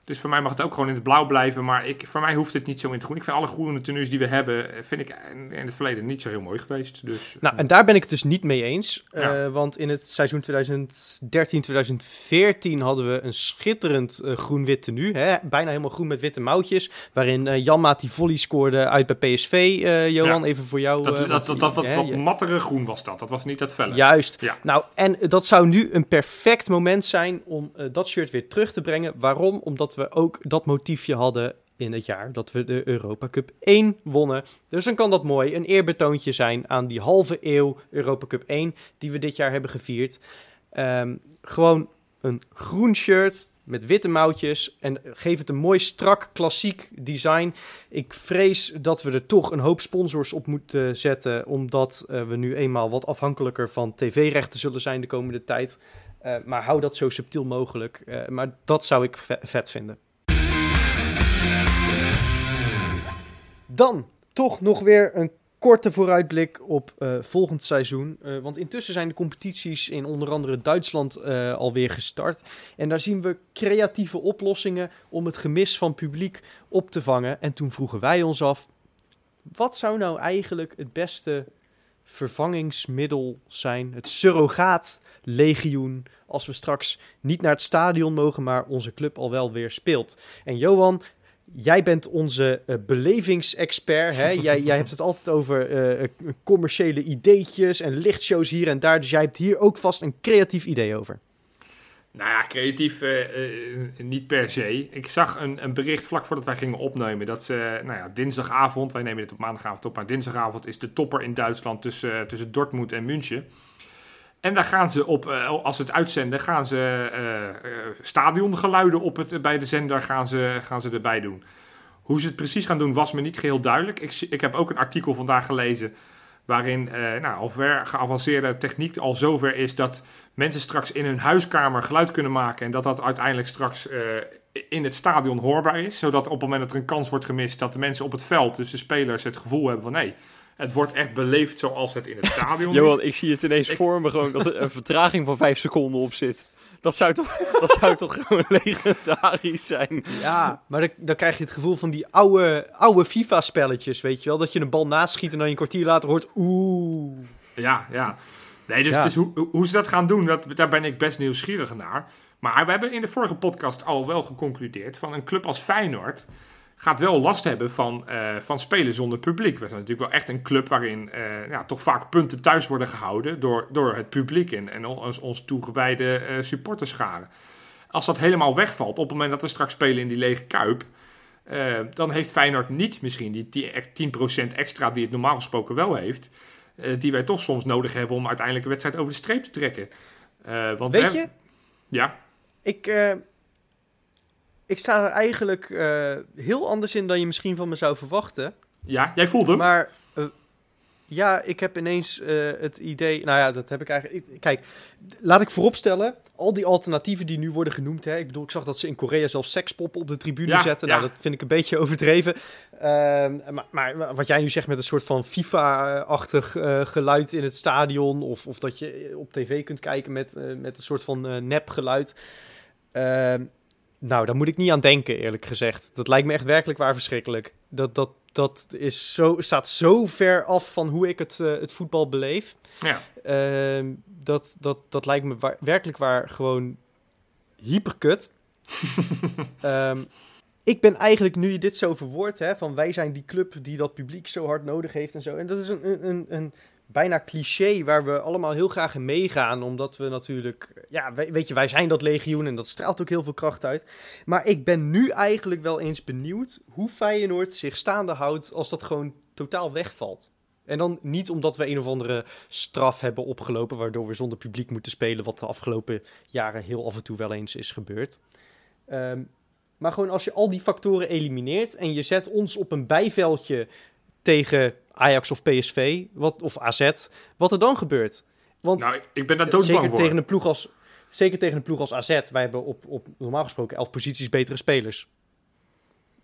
B: Dus voor mij mag het ook gewoon in het blauw blijven, maar ik, voor mij hoeft het niet zo in het groen. Ik vind alle groene tenues die we hebben, eh, vind ik in, het verleden niet zo heel mooi geweest. Dus,
A: Nou, en daar ben ik het dus niet mee eens.
B: Ja.
A: Eh, want in het seizoen 2013-2014 hadden we een schitterend eh, groen-wit tenue. Hè? Bijna helemaal groen met witte mouwtjes. Waarin eh Janmaat die volley scoorde uit bij PSV. eh, Johan, even voor jou.
B: dat,
A: eh,
B: dat,
A: want-
B: dat, dat, wat, mattere groen was dat. Dat was niet dat felle.
A: Juist.
B: Ja.
A: Nou, en dat zou nu een perfect moment zijn om eh, dat shirt weer terug te brengen. Waarom? Omdat we ook dat motiefje hadden in het jaar dat we de Europa Cup 1 wonnen. Dus dan kan dat mooi een eerbetoontje zijn aan die halve eeuw Europa Cup 1 die we dit jaar hebben gevierd. Ehm, gewoon een groen shirt met witte mouwtjes en geef het een mooi strak klassiek design. Ik vrees dat we er toch een hoop sponsors op moeten zetten, omdat eh, we nu eenmaal wat afhankelijker van tv-rechten zullen zijn de komende tijd. Eh, maar hou dat zo subtiel mogelijk. Eh, maar dat zou ik ve- vet vinden. Dan toch nog weer een korte vooruitblik op eh, volgend seizoen. Want intussen zijn de competities in onder andere Duitsland eh, alweer gestart. En daar zien we creatieve oplossingen om het gemis van publiek op te vangen. En toen vroegen wij ons af: wat zou nou eigenlijk het beste vervangingsmiddel zijn? Het surrogaat-legioen. Als we straks niet naar het stadion mogen, maar onze club al wel weer speelt. En Johan, Jij bent onze eh, belevingsexpert. Hè? jij, jij hebt het altijd over eh, eh, commerciële ideetjes en lichtshows hier en daar. Dus jij hebt hier ook vast een creatief idee over.
B: Nou ja, creatief eh, eh, niet per se. Ik zag een, een bericht vlak voordat wij gingen opnemen. Dat ze, nou ja, dinsdagavond, wij nemen dit op maandagavond op, maar dinsdagavond is de topper in Duitsland tussen, eh, tussen Dortmund en München. En daar gaan ze op, eh, als ze het uitzenden, gaan ze eh, stadiongeluiden op het, bij de zender gaan ze, gaan ze erbij doen. Hoe ze het precies gaan doen was me niet geheel duidelijk. Ik, ik heb ook een artikel vandaag gelezen waarin eh, nou, al ver geavanceerde techniek al zover is dat mensen straks in hun huiskamer geluid kunnen maken en dat dat uiteindelijk straks eh, in het stadion hoorbaar is. Zodat op het moment dat er een kans wordt gemist, dat de mensen op het veld, dus de spelers, het gevoel hebben van nee, het wordt echt beleefd zoals het in het stadion
C: Johan,
B: is.
C: ik zie het ineens
B: Ik-
C: voor me gewoon dat er een vertraging van vijf seconden op zit. Dat zou toch, dat zou toch gewoon legendarisch zijn.
A: Ja, maar dan, dan krijg je het gevoel van die oude, oude FIFA-spelletjes, weet je wel? Dat je een bal naschiet en dan je een kwartier later hoort oeh.
B: Ja, ja. Nee, dus
A: Ja.
B: Het is hoe, hoe- hoe ze dat gaan doen, dat, daar ben ik best nieuwsgierig naar. Maar we hebben in de vorige podcast al wel geconcludeerd van een club als Feyenoord gaat wel last hebben van, eh, van spelen zonder publiek. We zijn natuurlijk wel echt een club waarin eh, ja, toch vaak punten thuis worden gehouden door, door het publiek en, en ons, ons toegewijde eh supporterscharen. Als dat helemaal wegvalt, op het moment dat we straks spelen in die lege kuip, dan heeft Feyenoord niet misschien die 10 echt 10% extra die het normaal gesproken wel heeft. die wij toch soms nodig hebben om uiteindelijk een wedstrijd over de streep te trekken. Want
A: Weet
B: we-
A: je,
B: Ja,
A: ik, ik sta er eigenlijk eh, heel anders in dan je misschien van me zou verwachten.
B: ja, jij voelt hem.
A: Maar eh, ja, ik heb ineens eh, het idee. Nou ja, dat heb ik eigenlijk. ik- Kijk, laat ik vooropstellen. Al die alternatieven die nu worden genoemd. Hè, ik bedoel, ik zag dat ze in Korea zelfs sekspoppen op de tribune
B: Ja,
A: zetten.
B: ja.
A: Nou, dat vind ik een beetje overdreven. Ehm, maar, maar wat jij nu zegt met een soort van FIFA-achtig geluid in het stadion. Of, of dat je op tv kunt kijken met, met een soort van nepgeluid. Ehm, nou, daar moet ik niet aan denken, eerlijk gezegd. Dat lijkt me echt werkelijk waar verschrikkelijk. Dat, dat, dat is zo, staat zo ver af van hoe ik het, eh, het voetbal beleef.
B: Ja.
A: Ehm, dat, dat, dat lijkt me werkelijk waar gewoon hyperkut. Ehm ik ben eigenlijk, nu je dit zo verwoordt, hè, van wij zijn die club die dat publiek zo hard nodig heeft en zo. En dat is een, een, een, een bijna cliché waar we allemaal heel graag in meegaan. Omdat we natuurlijk, ja, we- weet je, wij zijn dat legioen en dat straalt ook heel veel kracht uit. Maar ik ben nu eigenlijk wel eens benieuwd hoe Feyenoord zich staande houdt als dat gewoon totaal wegvalt. En dan niet omdat we een of andere straf hebben opgelopen, waardoor we zonder publiek moeten spelen, wat de afgelopen jaren heel af en toe wel eens is gebeurd. Ehm, maar gewoon als je al die factoren elimineert en je zet ons op een bijveldje tegen Ajax of PSV wat, of AZ, wat er dan gebeurt. Want
B: Nou, ik- ik ben daar doodsbang
A: zeker
B: voor.
A: tegen een ploeg als zeker tegen een ploeg als AZ, wij hebben op, op normaal gesproken elf posities betere spelers.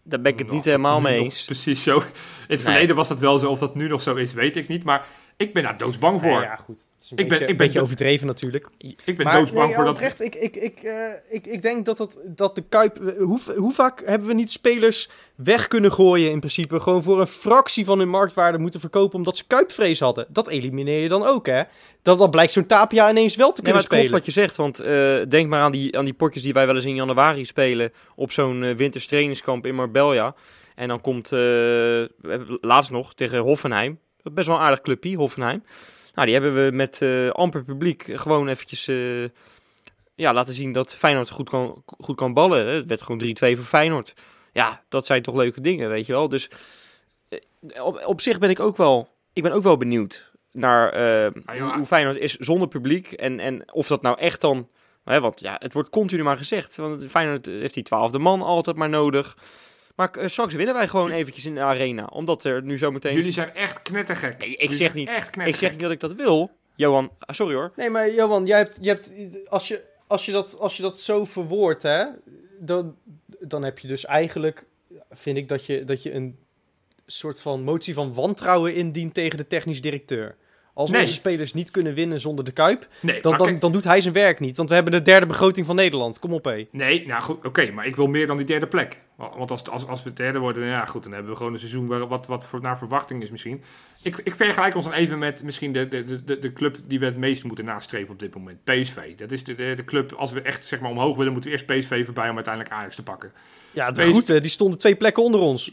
C: Daar ben ik het niet helemaal mee eens.
B: Precies zo. In het verleden was dat wel zo. Of dat nu nog zo is, weet ik niet. Maar ik ben daar doodsbang voor.
A: Ja, goed. Het is een
B: Ik ben-
A: beetje,
B: ik ben
A: beetje
B: do-
A: overdreven natuurlijk.
B: Ik ben
A: maar
B: doodsbang
A: nee,
B: voor dat...
A: oprecht, ik, ik, ik, eh, ik, ik denk dat, het, dat de Kuip... Hoe, hoe vaak hebben we niet spelers weg kunnen gooien in principe? Gewoon voor een fractie van hun marktwaarde moeten verkopen omdat ze Kuipvrees hadden. Dat elimineer je dan ook, hè? Dat, dan blijkt zo'n Tapia ineens wel te
C: Nee,
A: kunnen
C: maar het klopt
A: spelen.
C: wat je zegt, want eh, denk maar aan die, aan die potjes die wij wel eens in januari spelen op zo'n winters trainingskamp in Marbella. En dan komt, eh, laatst nog, tegen Hoffenheim, best wel een aardig clubje, Hoffenheim. Nou, die hebben we met eh, amper publiek gewoon eventjes eh, ja, laten zien dat Feyenoord goed kan, goed kan ballen. Het werd gewoon 3-2 voor Feyenoord. Ja, dat zijn toch leuke dingen, weet je wel. Dus eh, op, op zich ben ik ook wel, ik ben ook wel benieuwd naar
B: Ah,
C: hoe Feyenoord is zonder publiek. En, en of dat nou echt dan... Hè, want ja, het wordt continu maar gezegd. Want Feyenoord heeft die twaalfde man altijd maar nodig. Maar eh, straks winnen wij gewoon eventjes in de arena. Omdat er nu zometeen...
B: Jullie zijn echt knettergek.
C: Nee, ik
B: Jullie
C: zeg niet-
B: Echt
C: Ik zeg niet dat ik dat wil. Johan, ah, sorry hoor.
A: Nee, maar Johan, jij hebt, je hebt, als, je, als, je dat, als je dat zo verwoordt, hè, dan, dan heb je dus eigenlijk, vind ik, dat je, dat je een soort van motie van wantrouwen indient tegen de technisch directeur. Als
B: Nee.
A: onze spelers niet kunnen winnen zonder de Kuip,
B: Nee,
A: dan, dan, dan doet hij zijn werk niet. Want we hebben de derde begroting van Nederland. Kom op, hé.
B: Nee, nou goed, oké, maar ik wil meer dan die derde plek. Want als, als, als we derde worden, ja goed, dan hebben we gewoon een seizoen waar, wat, wat voor, naar verwachting is misschien. Ik, ik vergelijk ons dan even met misschien de, de, de, de club die we het meest moeten nastreven op dit moment. PSV. Dat is de, de, de club, als we echt zeg maar omhoog willen, moeten we eerst PSV voorbij om uiteindelijk Ajax te pakken.
A: Ja, de
B: Wees-
A: groeten, die stonden twee plekken onder ons.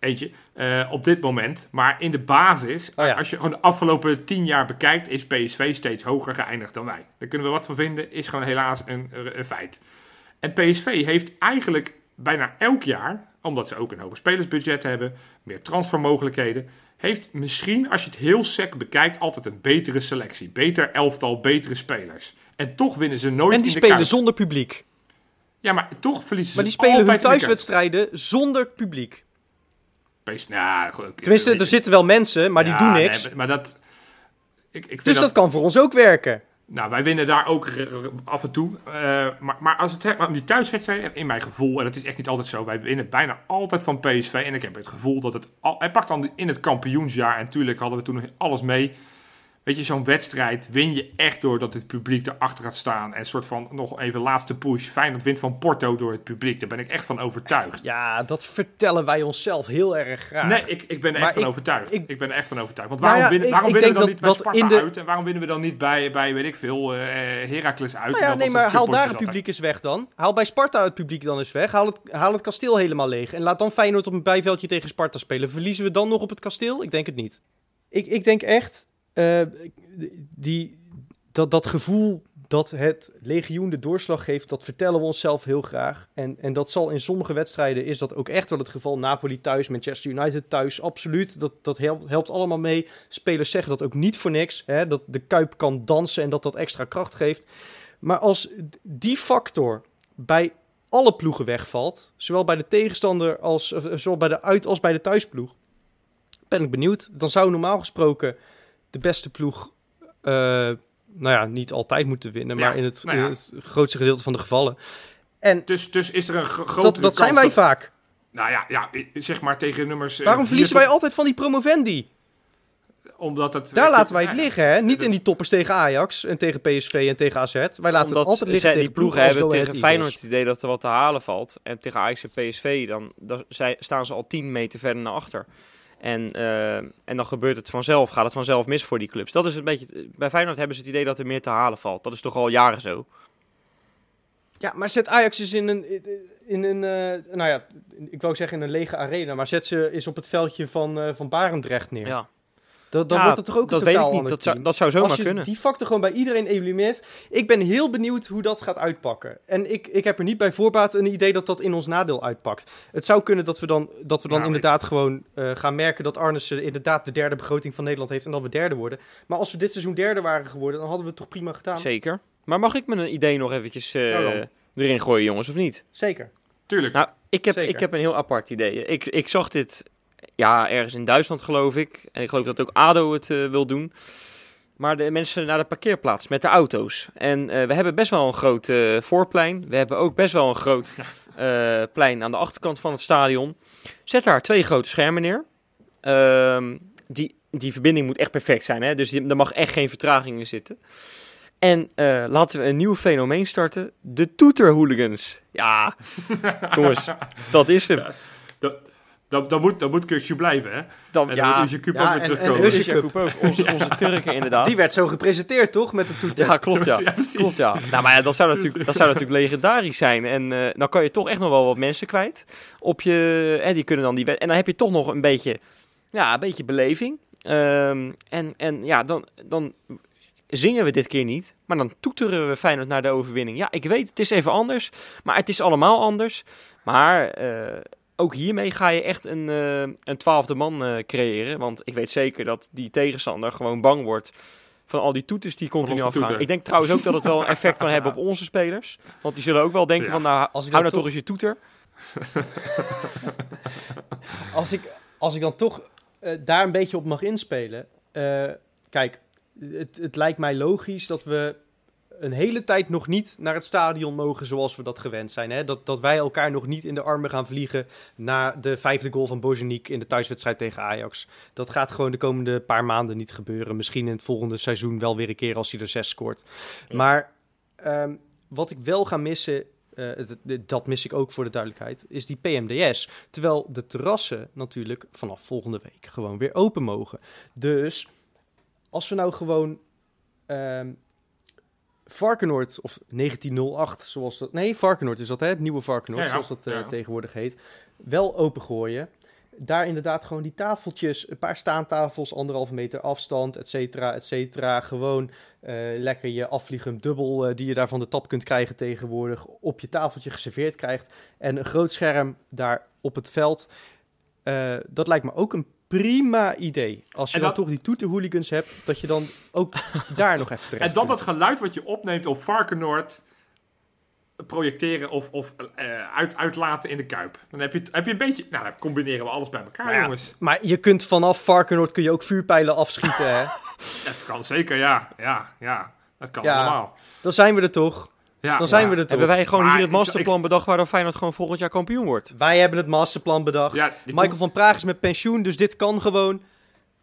B: Eentje, eh, op dit moment. Maar in de basis,
A: Oh ja.
B: als je gewoon de afgelopen tien jaar bekijkt, is PSV steeds hoger geëindigd dan wij. Daar kunnen we wat van vinden, is gewoon helaas een, een feit. En PSV heeft eigenlijk bijna elk jaar, omdat ze ook een hoger spelersbudget hebben, meer transfermogelijkheden, heeft misschien, als je het heel sec bekijkt, altijd een betere selectie. Beter elftal, betere spelers. En toch winnen ze nooit
A: En die
B: in de
A: spelen
B: Kuip.
A: zonder publiek.
B: Ja, maar toch verliezen ze
A: Maar die spelen hun thuiswedstrijden zonder publiek. Tenminste, er zitten wel mensen, maar die doen niks.
B: maar- maar dat... Ik, ik vind
A: dus dat kan voor ons ook werken.
B: Nou, wij winnen daar ook af en toe. Eh, maar, maar als het om die thuiswedstrijden, in mijn gevoel, en dat is echt niet altijd zo, wij winnen bijna altijd van PSV. En ik heb het gevoel dat het. Al, hij pakt dan in het kampioensjaar, en natuurlijk hadden we toen nog alles mee. Weet je, zo'n wedstrijd win je echt doordat het publiek erachter gaat staan. En een soort van nog even laatste push. Feyenoord wint van Porto door het publiek. Daar ben ik echt van overtuigd.
A: Ja, dat vertellen wij onszelf heel erg graag.
B: Nee, ik, ik ben er
A: Maar
B: echt van overtuigd. Ik,
A: ik-
B: ben er echt van overtuigd. Want
A: Nou
B: waarom,
A: ja,
B: winnen, waarom winnen we dan niet bij Sparta
A: de-
B: uit? En waarom winnen we dan niet bij, bij weet ik veel, eh Heracles uit?
A: Nou ja, nee, maar haal daar het publiek eens weg dan. Haal bij Sparta het publiek dan eens weg. Haal het, haal het kasteel helemaal leeg. En laat dan Feyenoord op een bijveldje tegen Sparta spelen. Verliezen we dan nog op het kasteel? Ik denk het niet. Ik, ik denk echt, eh, die, dat, dat gevoel dat het legioen de doorslag geeft, dat vertellen we onszelf heel graag. En, en dat zal in sommige wedstrijden, is dat ook echt wel het geval. Napoli thuis, Manchester United thuis, absoluut. Dat, dat helpt, allemaal mee. Spelers zeggen dat ook niet voor niks. Hè? Dat de Kuip kan dansen en dat dat extra kracht geeft. Maar als die factor bij alle ploegen wegvalt, zowel bij de tegenstander als of, zowel bij de uit- als bij de thuisploeg, ben ik benieuwd. Dan zou normaal gesproken de beste ploeg, eh, nou ja, niet altijd moeten winnen,
B: Ja,
A: maar in het,
B: nou ja.
A: in het grootste gedeelte van de gevallen. En
B: Dus, dus is er een gro- grotere
A: dat, dat zijn wij
B: dat-
A: vaak.
B: Nou ja, ja, zeg maar tegen nummers... eh,
A: Waarom verliezen wij altijd van die promovendi?
B: Omdat het...
A: Daar laten wij het liggen, hè? Niet in die toppers tegen Ajax en tegen PSV en tegen AZ. Wij laten
C: Omdat
A: het altijd liggen tegen
C: die ploegen
A: als
C: hebben tegen. Feyenoord het idee dat er wat te halen valt. En tegen Ajax en PSV, dan, dan zij, staan ze al 10 meter verder naar achter. En, eh, en dan gebeurt het vanzelf, gaat het vanzelf mis voor die clubs. Dat is een beetje, bij Feyenoord hebben ze het idee dat er meer te halen valt. Dat is toch al jaren zo.
A: Ja, maar zet Ajax eens in een, in een eh, nou ja, ik wou zeggen in een lege arena, maar zet ze eens op het veldje van, eh van Barendrecht neer.
C: Ja.
A: Dan, dan
C: Ja,
A: wordt het toch ook een
C: dat weet
A: totaal
C: ik niet.
A: ander
C: Dat zou,
A: team.
C: dat zou zomaar
A: Als je
C: kunnen.
A: die factor gewoon bij iedereen elimineert. Ik ben heel benieuwd hoe dat gaat uitpakken. En ik, ik heb er niet bij voorbaat een idee dat dat in ons nadeel uitpakt. Het zou kunnen dat we dan, dat we dan
B: Nou,
A: inderdaad gewoon eh, gaan merken dat Arnissen inderdaad de derde begroting van Nederland heeft en dat we derde worden. Maar als we dit seizoen derde waren geworden, dan hadden we het toch prima gedaan.
C: Zeker. Maar mag ik mijn idee nog eventjes eh,
A: Nou
C: erin gooien, jongens, of niet?
A: Zeker.
B: Tuurlijk.
C: Nou, ik heb,
A: Zeker.
C: ik heb een heel apart idee. Ik, ik zag dit ja, ergens in Duitsland, geloof ik. En ik geloof dat ook ADO het eh, wil doen. Maar de mensen naar de parkeerplaats met de auto's. En eh, we hebben best wel een groot eh, voorplein. We hebben ook best wel een groot plein aan de achterkant van het stadion. Zet daar twee grote schermen neer. Ehm, die, die verbinding moet echt perfect zijn. Hè? Dus er mag echt geen vertraging in zitten. En laten we een nieuw fenomeen starten. De toeterhooligans. Ja, jongens, dat is hem.
B: Dat, dat, dat, moet, dat moet blijven, hè?
C: Dan,
B: En
C: ja,
B: dan Uzi Cup
A: Ja,
B: ook
A: en-
B: weer
A: en
B: terugkomen.
A: Uzi
C: dus Jacob ook. Onze, onze Turken inderdaad.
A: Die werd zo gepresenteerd, toch? Met de toeter.
C: Ja, klopt ja.
B: Ja.
C: Klopt, ja. Nou, maar ja, dat, zou natuurlijk, dat zou natuurlijk legendarisch zijn. En eh, dan kan je toch echt nog wel wat mensen kwijt. Op je, en, die kunnen dan die, en dan heb je toch nog een beetje, ja, een beetje beleving. Ehm, en, en ja, dan, dan zingen we dit keer niet. Maar dan toeteren we Feyenoord naar de overwinning. Ja, ik weet, het is even anders. Maar het is allemaal anders. Maar eh, ook hiermee ga je echt een, eh, een twaalfde man eh, creëren. Want ik weet zeker dat die tegenstander gewoon bang wordt van al die toeters die continu afgaan.
B: toeter.
C: Ik denk trouwens ook dat het wel een effect kan hebben op onze spelers. Want die zullen ook wel denken
B: Ja.
C: van, nou,
A: Als ik
C: hou
A: dan
C: nou toch eens je toeter.
A: Als ik, als ik dan toch eh, daar een beetje op mag inspelen. eh, kijk, het, het lijkt mij logisch dat we een hele tijd nog niet naar het stadion mogen zoals we dat gewend zijn. Hè? Dat, dat wij elkaar nog niet in de armen gaan vliegen na de vijfde goal van Bozeniek in de thuiswedstrijd tegen Ajax. Dat gaat gewoon de komende paar maanden niet gebeuren. Misschien in het volgende seizoen wel weer een keer als hij er zes scoort.
B: Ja.
A: Maar ehm, wat ik wel ga missen, eh, dat mis ik ook voor de duidelijkheid, is die PMDS. Terwijl de terrassen natuurlijk vanaf volgende week gewoon weer open mogen. Dus als we nou gewoon ehm Varkenoord of 1908, zoals dat... Nee, Varkenoord is dat, hè? Het nieuwe Varkenoord,
B: Ja, ja.
A: zoals dat
B: Ja.
A: tegenwoordig heet. Wel opengooien. Daar inderdaad gewoon die tafeltjes, een paar staantafels, anderhalve meter afstand, et cetera, et cetera. Gewoon eh, lekker je afvliegend dubbel eh, die je daar van de tap kunt krijgen tegenwoordig op je tafeltje geserveerd krijgt. En een groot scherm daar op het veld. Dat lijkt me ook een prima idee. Als je dan toch die toeterhooligans hebt, dat je dan ook daar nog even terecht
B: En dan
A: kunt.
B: dat geluid wat je opneemt op Varkenoord projecteren of, of eh, uit, uitlaten in de Kuip. Dan heb je, heb je een beetje... Nou, dan combineren we alles bij elkaar,
A: Nou ja,
B: jongens.
A: Maar je kunt vanaf Varkenoord kun je ook vuurpijlen afschieten, hè?
B: Dat kan zeker, ja. Ja, ja. Dat kan
A: Ja.
B: allemaal.
A: Dan zijn we er toch.
B: Ja,
A: Dan zijn
B: ja.
A: we er toch.
C: Hebben wij gewoon
B: Maar
C: hier het
B: ik-
C: masterplan bedacht waardoor Feyenoord gewoon volgend jaar kampioen wordt?
A: Wij hebben het masterplan bedacht.
B: Ja,
A: Michael van Praag is met pensioen, dus dit kan gewoon.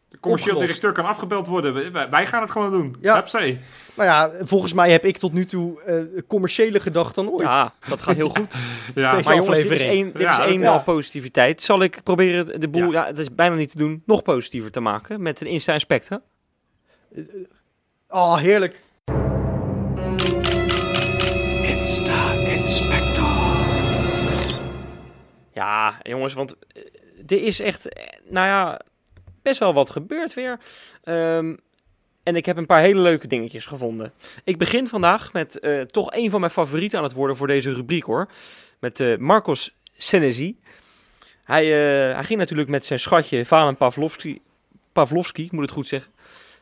B: de commercieel
A: opgelost.
B: directeur kan afgebeld worden. Wij- gaan het gewoon doen.
A: Ja.
B: Hupsee.
A: Nou ja, volgens mij heb ik tot nu toe eh commerciële gedacht dan ooit.
C: Ja, dat gaat heel goed.
B: Ja.
A: Deze
C: maar jongens, dit is één, dit
B: Ja,
C: is
B: dat-
C: één
A: ja.
C: al positiviteit. Zal ik proberen de boel,
B: Ja.
C: ja. het is bijna niet te doen, nog positiever te maken met een Insta-inspector?
A: Oh, heerlijk.
C: Ja, jongens, want eh, er is echt, eh, nou ja, best wel wat gebeurd weer. Ehm, en ik heb een paar hele leuke dingetjes gevonden. Ik begin vandaag met eh, toch een van mijn favorieten aan het worden voor deze rubriek hoor. Met Marcos Senesi. Hij, hij ging natuurlijk met zijn schatje Valen Pavlovski, Pavlovski, moet het goed zeggen.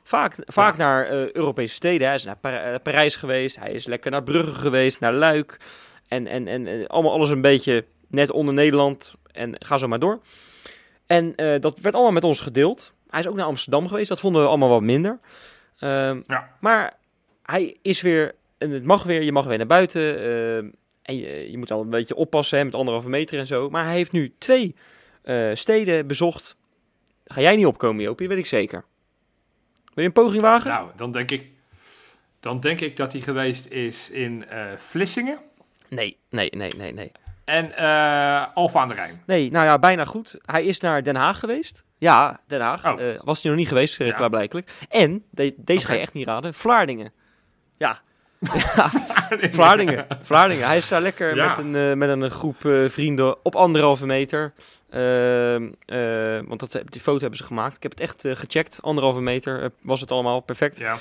C: Vaak, vaak naar eh, Europese steden. Hij is naar eh, Parijs geweest. Hij is lekker naar Brugge geweest, naar Luik. En, en, en, en allemaal alles een beetje net onder Nederland. En ga zo maar door. En eh, dat werd allemaal met ons gedeeld. Hij is ook naar Amsterdam geweest. Dat vonden we allemaal wat minder. Ehm,
B: Ja.
C: Maar hij is weer... En het mag weer. Je mag weer naar buiten. ehm, en je, je moet al een beetje oppassen hè, met anderhalve meter en zo. Maar hij heeft nu twee steden bezocht. Ga jij niet opkomen, Jopie? Weet ik zeker. Wil je een poging wagen?
B: Nou, dan denk ik... Dan denk ik dat hij geweest is in eh, Vlissingen
C: Nee, nee, nee, nee, nee.
B: en eh Alfa aan de Rijn.
C: Nee, nou ja, bijna goed. Hij is naar Den Haag geweest. Ja, Den Haag.
B: Oh.
C: Eh, was hij nog niet geweest,
B: Ja.
C: klaarblijkelijk. En, de- deze ga je echt niet raden, Vlaardingen. Ja, Vlaardingen. Vlaardingen. Hij is daar lekker
B: Ja.
C: met, een, eh, met een groep eh, vrienden op anderhalve meter. Ehm, eh, want dat, die foto hebben ze gemaakt. Ik heb het echt gecheckt. Anderhalve meter was het allemaal perfect.
B: Ja.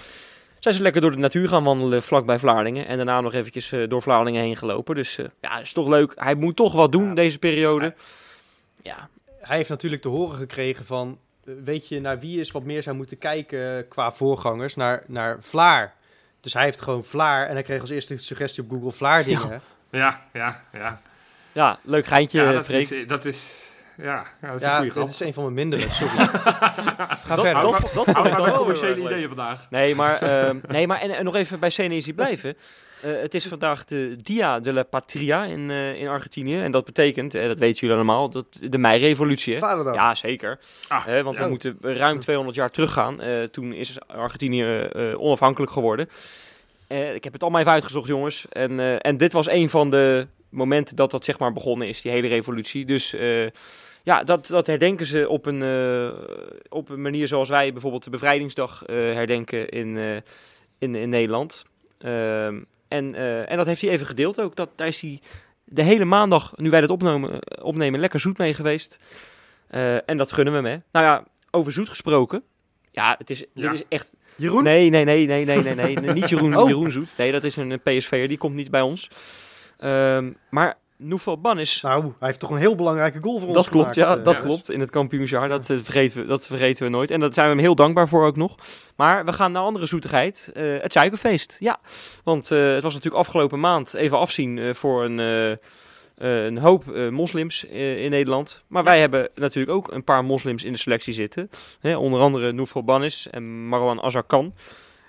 C: Zijn ze lekker door de natuur gaan wandelen vlak bij Vlaardingen. En daarna nog eventjes door Vlaardingen heen gelopen. Dus eh, ja, is toch leuk. Hij moet toch wat doen
A: Ja.
C: deze periode. Ja,
A: Hij heeft natuurlijk te horen gekregen van... Weet je naar wie is wat meer zou moeten kijken qua voorgangers? Naar, naar Vlaar. Dus hij heeft gewoon Vlaar. En hij kreeg als eerste suggestie op Google Vlaar dingen.
B: Ja, ja, ja.
C: ja leuk geintje,
B: ja dat,
C: Freek.
B: is, dat is... Ja, ja, dat is een
A: Ja,
B: goede
A: is een van mijn mindere, sorry. Ga verder.
B: dat-
C: dat
B: commerciële ideeën vandaag.
C: Nee, maar, ehm, nee, maar en, en nog even bij Senesi blijven. Eh, het is vandaag de Dia de la Patria in, eh, in Argentinië. En dat betekent, eh, dat weten jullie allemaal, dat de meirevolutie. hè?
A: Vaderdag.
C: Ja, zeker.
B: Ah,
C: Hè, want
B: ja.
C: we moeten ruim 200 jaar teruggaan. Eh, toen is Argentinië eh, onafhankelijk geworden. Eh, ik heb het allemaal even uitgezocht, jongens. En, eh, en dit was een van de momenten dat dat zeg maar begonnen is, die hele revolutie. Dus eh, ja, dat, dat herdenken ze op een, eh, op een manier zoals wij bijvoorbeeld de bevrijdingsdag eh, herdenken in, eh, in, in Nederland. Ehm, en, eh, en dat heeft hij even gedeeld ook. Dat, daar is hij de hele maandag, nu wij dat opnemen, opnemen lekker zoet mee geweest. Eh, en dat gunnen we hem, hè. Nou ja, over zoet gesproken. Ja, het is,
B: Ja.
C: dit is echt...
A: Jeroen?
C: Nee, nee, nee, nee, nee, nee, nee. niet Jeroen,
A: Oh.
C: Jeroen Zoet. Nee, dat is een eh, PSV'er, die komt niet bij ons. Ehm, maar Noufal Ban is...
A: Nou, hij heeft toch een heel belangrijke goal voor ons
C: Dat klopt,
A: gemaakt,
C: ja,
A: eh.
C: dat
B: ja.
C: klopt. In het kampioensjaar, dat, eh, vergeten we, dat vergeten we nooit. En daar zijn we hem heel dankbaar voor ook nog. Maar we gaan naar andere zoetigheid, eh, het suikerfeest. Ja, want eh, het was natuurlijk afgelopen maand even afzien eh, voor een, eh, eh, een hoop eh, moslims eh, in Nederland. Maar wij hebben natuurlijk ook een paar moslims in de selectie zitten. Hè, onder andere Noufal Banis en Marwan Azarkan.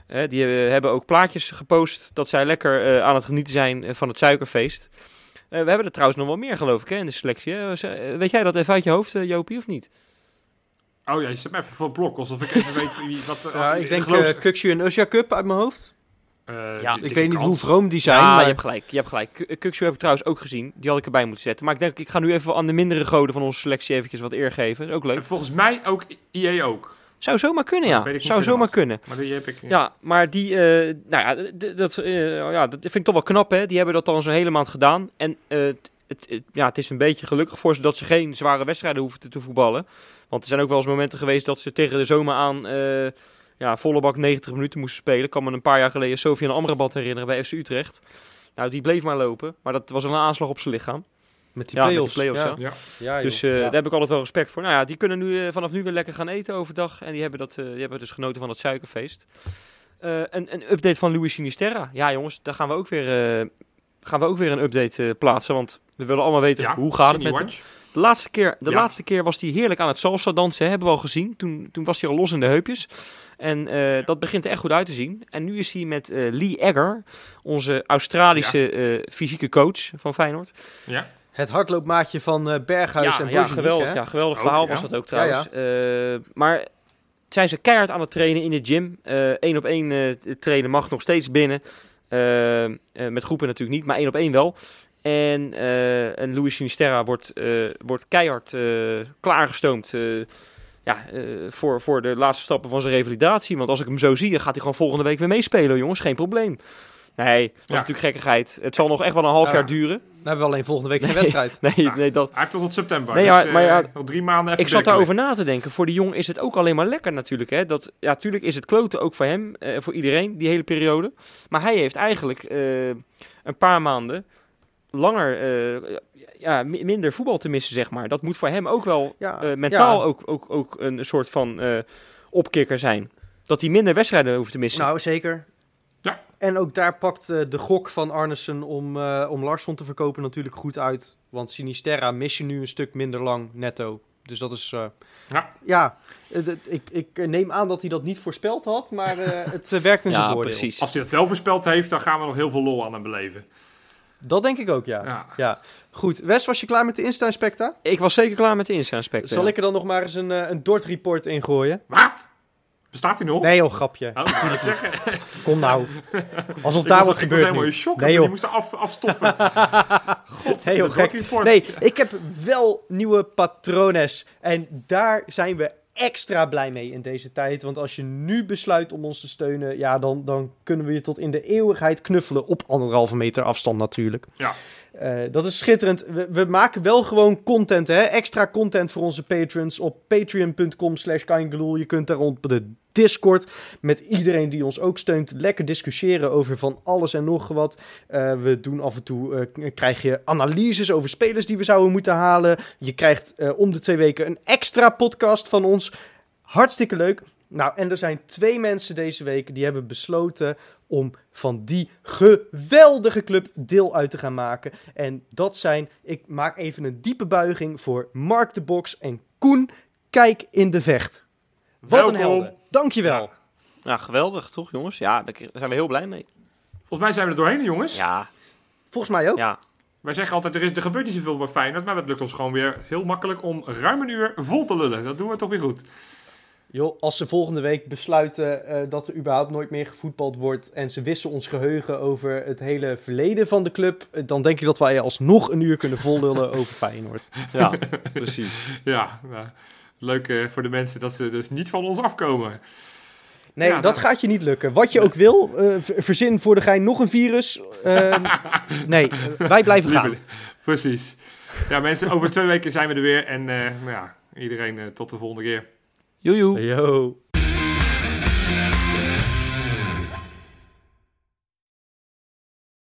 C: Eh, die hebben, ook plaatjes gepost dat zij lekker eh, aan het genieten zijn eh, van het suikerfeest. Eh, we hebben er trouwens nog wel meer, geloof ik, hè, in de selectie. hè. Eh, Weet jij dat even uit je hoofd, eh, Jopie, of niet?
B: Oh ja, je zet me even voor het blok, alsof ik even weet wie wat...
A: Ja, ik denk
B: geloof-
A: uh, Kukshu en Usja Cup uit mijn hoofd.
B: eh,
C: ja,
A: Ik weet niet hoe vroom die zijn,
C: ja,
A: maar...
C: je hebt gelijk. Je hebt gelijk. Kukshu heb ik trouwens ook gezien. Die had ik erbij moeten zetten. Maar ik denk, ik ga nu even aan de mindere goden van onze selectie eventjes wat eer geven. Dat is ook leuk.
B: En volgens mij ook IE ook.
C: Zou zomaar kunnen,
B: Dat
C: ja. Zou zomaar
B: helemaal.
C: kunnen.
B: Maar die heb ik...
C: Ja, maar die, eh, nou ja, dat, eh, ja, dat vind ik toch wel knap, hè. Die hebben dat dan zo'n hele maand gedaan. En eh, het, ja, het is een beetje gelukkig voor ze dat ze geen zware wedstrijden hoeven te, te voetballen. Want er zijn ook wel eens momenten geweest dat ze tegen de zomer aan ja, volle bak 90 minuten moesten spelen. Ik kan me een paar jaar geleden Sofian Amrabat herinneren bij FC Utrecht. Nou, die bleef maar lopen. Maar dat was wel een aanslag op zijn lichaam.
A: Met die
C: Ja, met die
A: play-offs.
C: play-offs,
A: ja.
B: Ja.
A: Ja.
C: Dus eh,
A: Ja.
C: daar heb ik altijd wel respect voor. Nou ja, die kunnen nu, eh, vanaf nu weer lekker gaan eten overdag. En die hebben, dat, eh, die hebben dus genoten van het suikerfeest. Eh, een, een update van Louis Sinisterra. Ja jongens, daar gaan we ook weer, eh, gaan we ook weer een update plaatsen. Want we willen allemaal weten
B: Ja,
C: hoe gaat het met hem. De laatste keer, de
B: Ja.
C: laatste keer was hij heerlijk aan het salsa dansen. Hebben we al gezien. Toen, toen was hij al los in de heupjes. En eh, dat begint er echt goed uit te zien. En nu is hij met eh, Lee Egger, onze Australische eh, fysieke coach van Feyenoord.
B: Ja.
A: Het hardloopmaatje van eh, Berghuis
C: ja,
A: en
C: ja,
A: Borjanic,
C: geweldig,
A: hè?
C: ja, geweldig
B: Ook,
C: verhaal
B: ja.
C: was dat ook
A: Ja, ja.
C: trouwens. Eh, maar zijn ze keihard aan het trainen in de gym. Eén op één eh, trainen mag nog steeds binnen. Eh, eh, met groepen natuurlijk niet, maar één op één wel. En, eh, en Louis Sinisterra wordt, eh, wordt keihard eh, klaargestoomd eh, ja, eh, voor, voor de laatste stappen van zijn revalidatie. Want als ik hem zo zie, dan gaat hij gewoon volgende week weer meespelen, jongens. Geen probleem. Nee, dat is natuurlijk gekkigheid. Het zal nog echt wel een half
A: Ja.
C: jaar duren.
A: Dan hebben we alleen volgende week geen
C: Nee.
A: wedstrijd.
C: Nee,
B: Ja.
C: nee dat,
B: Hij heeft tot tot september.
C: Nee,
B: dus,
C: ja,
B: eh,
C: maar ja,
B: nog drie maanden even
C: ik zat daarover na te denken. Voor die jongen is het ook alleen maar lekker natuurlijk. Hè? Dat, ja, natuurlijk is het kloten ook voor hem, eh, voor iedereen, die hele periode. Maar hij heeft eigenlijk eh, een paar maanden langer, eh, ja, mi- minder voetbal te missen, zeg maar. Dat moet voor hem ook wel
A: Ja,
C: eh, mentaal
A: ja.
C: ook, ook, ook een soort van eh, opkikker zijn. Dat hij minder wedstrijden hoeft te missen.
A: Nou, zeker. En ook daar pakt eh, de gok van Arnesen om, eh, om Larsson te verkopen natuurlijk goed uit. Want Sinisterra mis je nu een stuk minder lang netto. Dus dat is... eh,
B: Ja.
A: ja, ik, ik neem aan dat hij dat niet voorspeld had, maar eh, het werkt in zijn
C: ja,
A: voordeel.
C: precies.
B: Als hij dat wel voorspeld heeft, dan gaan we nog heel veel lol aan hem beleven.
A: Dat denk ik ook, ja.
B: Ja.
A: ja. Goed, Wes, was je klaar met de Insta-inspecta?
C: Ik was zeker klaar met de Insta-aspecten.
A: Zal ik er dan nog maar eens een, een Dort-report ingooien?
B: Wat? Bestaat hij nog?
A: Nee joh, grapje.
B: Oh, ik zeggen.
A: Kom nou. Alsof
B: Ik
A: daar
B: was,
A: wat
B: ik was helemaal in shock.
A: Nee, joh.
B: Die moesten af, afstoffen. God,
A: Nee, joh, gek. Nee, ik heb wel nieuwe patrones. En daar zijn we extra blij mee in deze tijd. Want als je nu besluit om ons te steunen, ja, dan, dan kunnen we je tot in de eeuwigheid knuffelen. Op anderhalve meter afstand natuurlijk.
B: Ja.
A: Eh, dat is schitterend. We, maken wel gewoon content, hè? extra content voor onze patrons op patreon.com slash Je kunt daar op de Discord met iedereen die ons ook steunt lekker discussiëren over van alles en nog wat. Uh, we doen af en toe, uh, krijg je analyses over spelers die we zouden moeten halen. Je krijgt om de twee weken een extra podcast van ons. Hartstikke leuk. Nou, en er zijn twee mensen deze week die hebben besloten om van die geweldige club deel uit te gaan maken. En dat zijn, ik maak even een diepe buiging voor Mark de Box en Koen Kijk in de Vecht. Wat
B: Welkom.
A: een helden. Dankjewel.
B: Ja.
C: Ja, geweldig toch jongens? Ja, daar zijn we heel blij mee.
B: Volgens mij zijn we er doorheen, jongens.
C: Ja,
A: Volgens mij ook.
C: ja.
B: Wij zeggen altijd, er, is, er gebeurt niet zoveel bij Feyenoord, maar het lukt ons gewoon weer heel makkelijk om ruim een uur vol te lullen. Dat doen we toch weer goed.
A: Joh, als ze volgende week besluiten eh, dat er überhaupt nooit meer gevoetbald wordt en ze wissen ons geheugen over het hele verleden van de club, eh, dan denk ik dat wij alsnog een uur kunnen vollullen over Feyenoord.
C: Ja, precies.
B: Ja, nou, leuk eh, voor de mensen dat ze dus niet van ons afkomen.
A: Nee,
B: Ja,
A: dat
B: nou-
A: gaat je niet lukken. Wat je ook wil, eh, ver- verzin voor de gein nog een virus. Ehm, nee, wij blijven gaan.
B: Precies. Ja, mensen, over twee weken zijn we er weer. En eh, nou ja, iedereen eh, tot de volgende keer.
C: Joejoe.
A: Yo.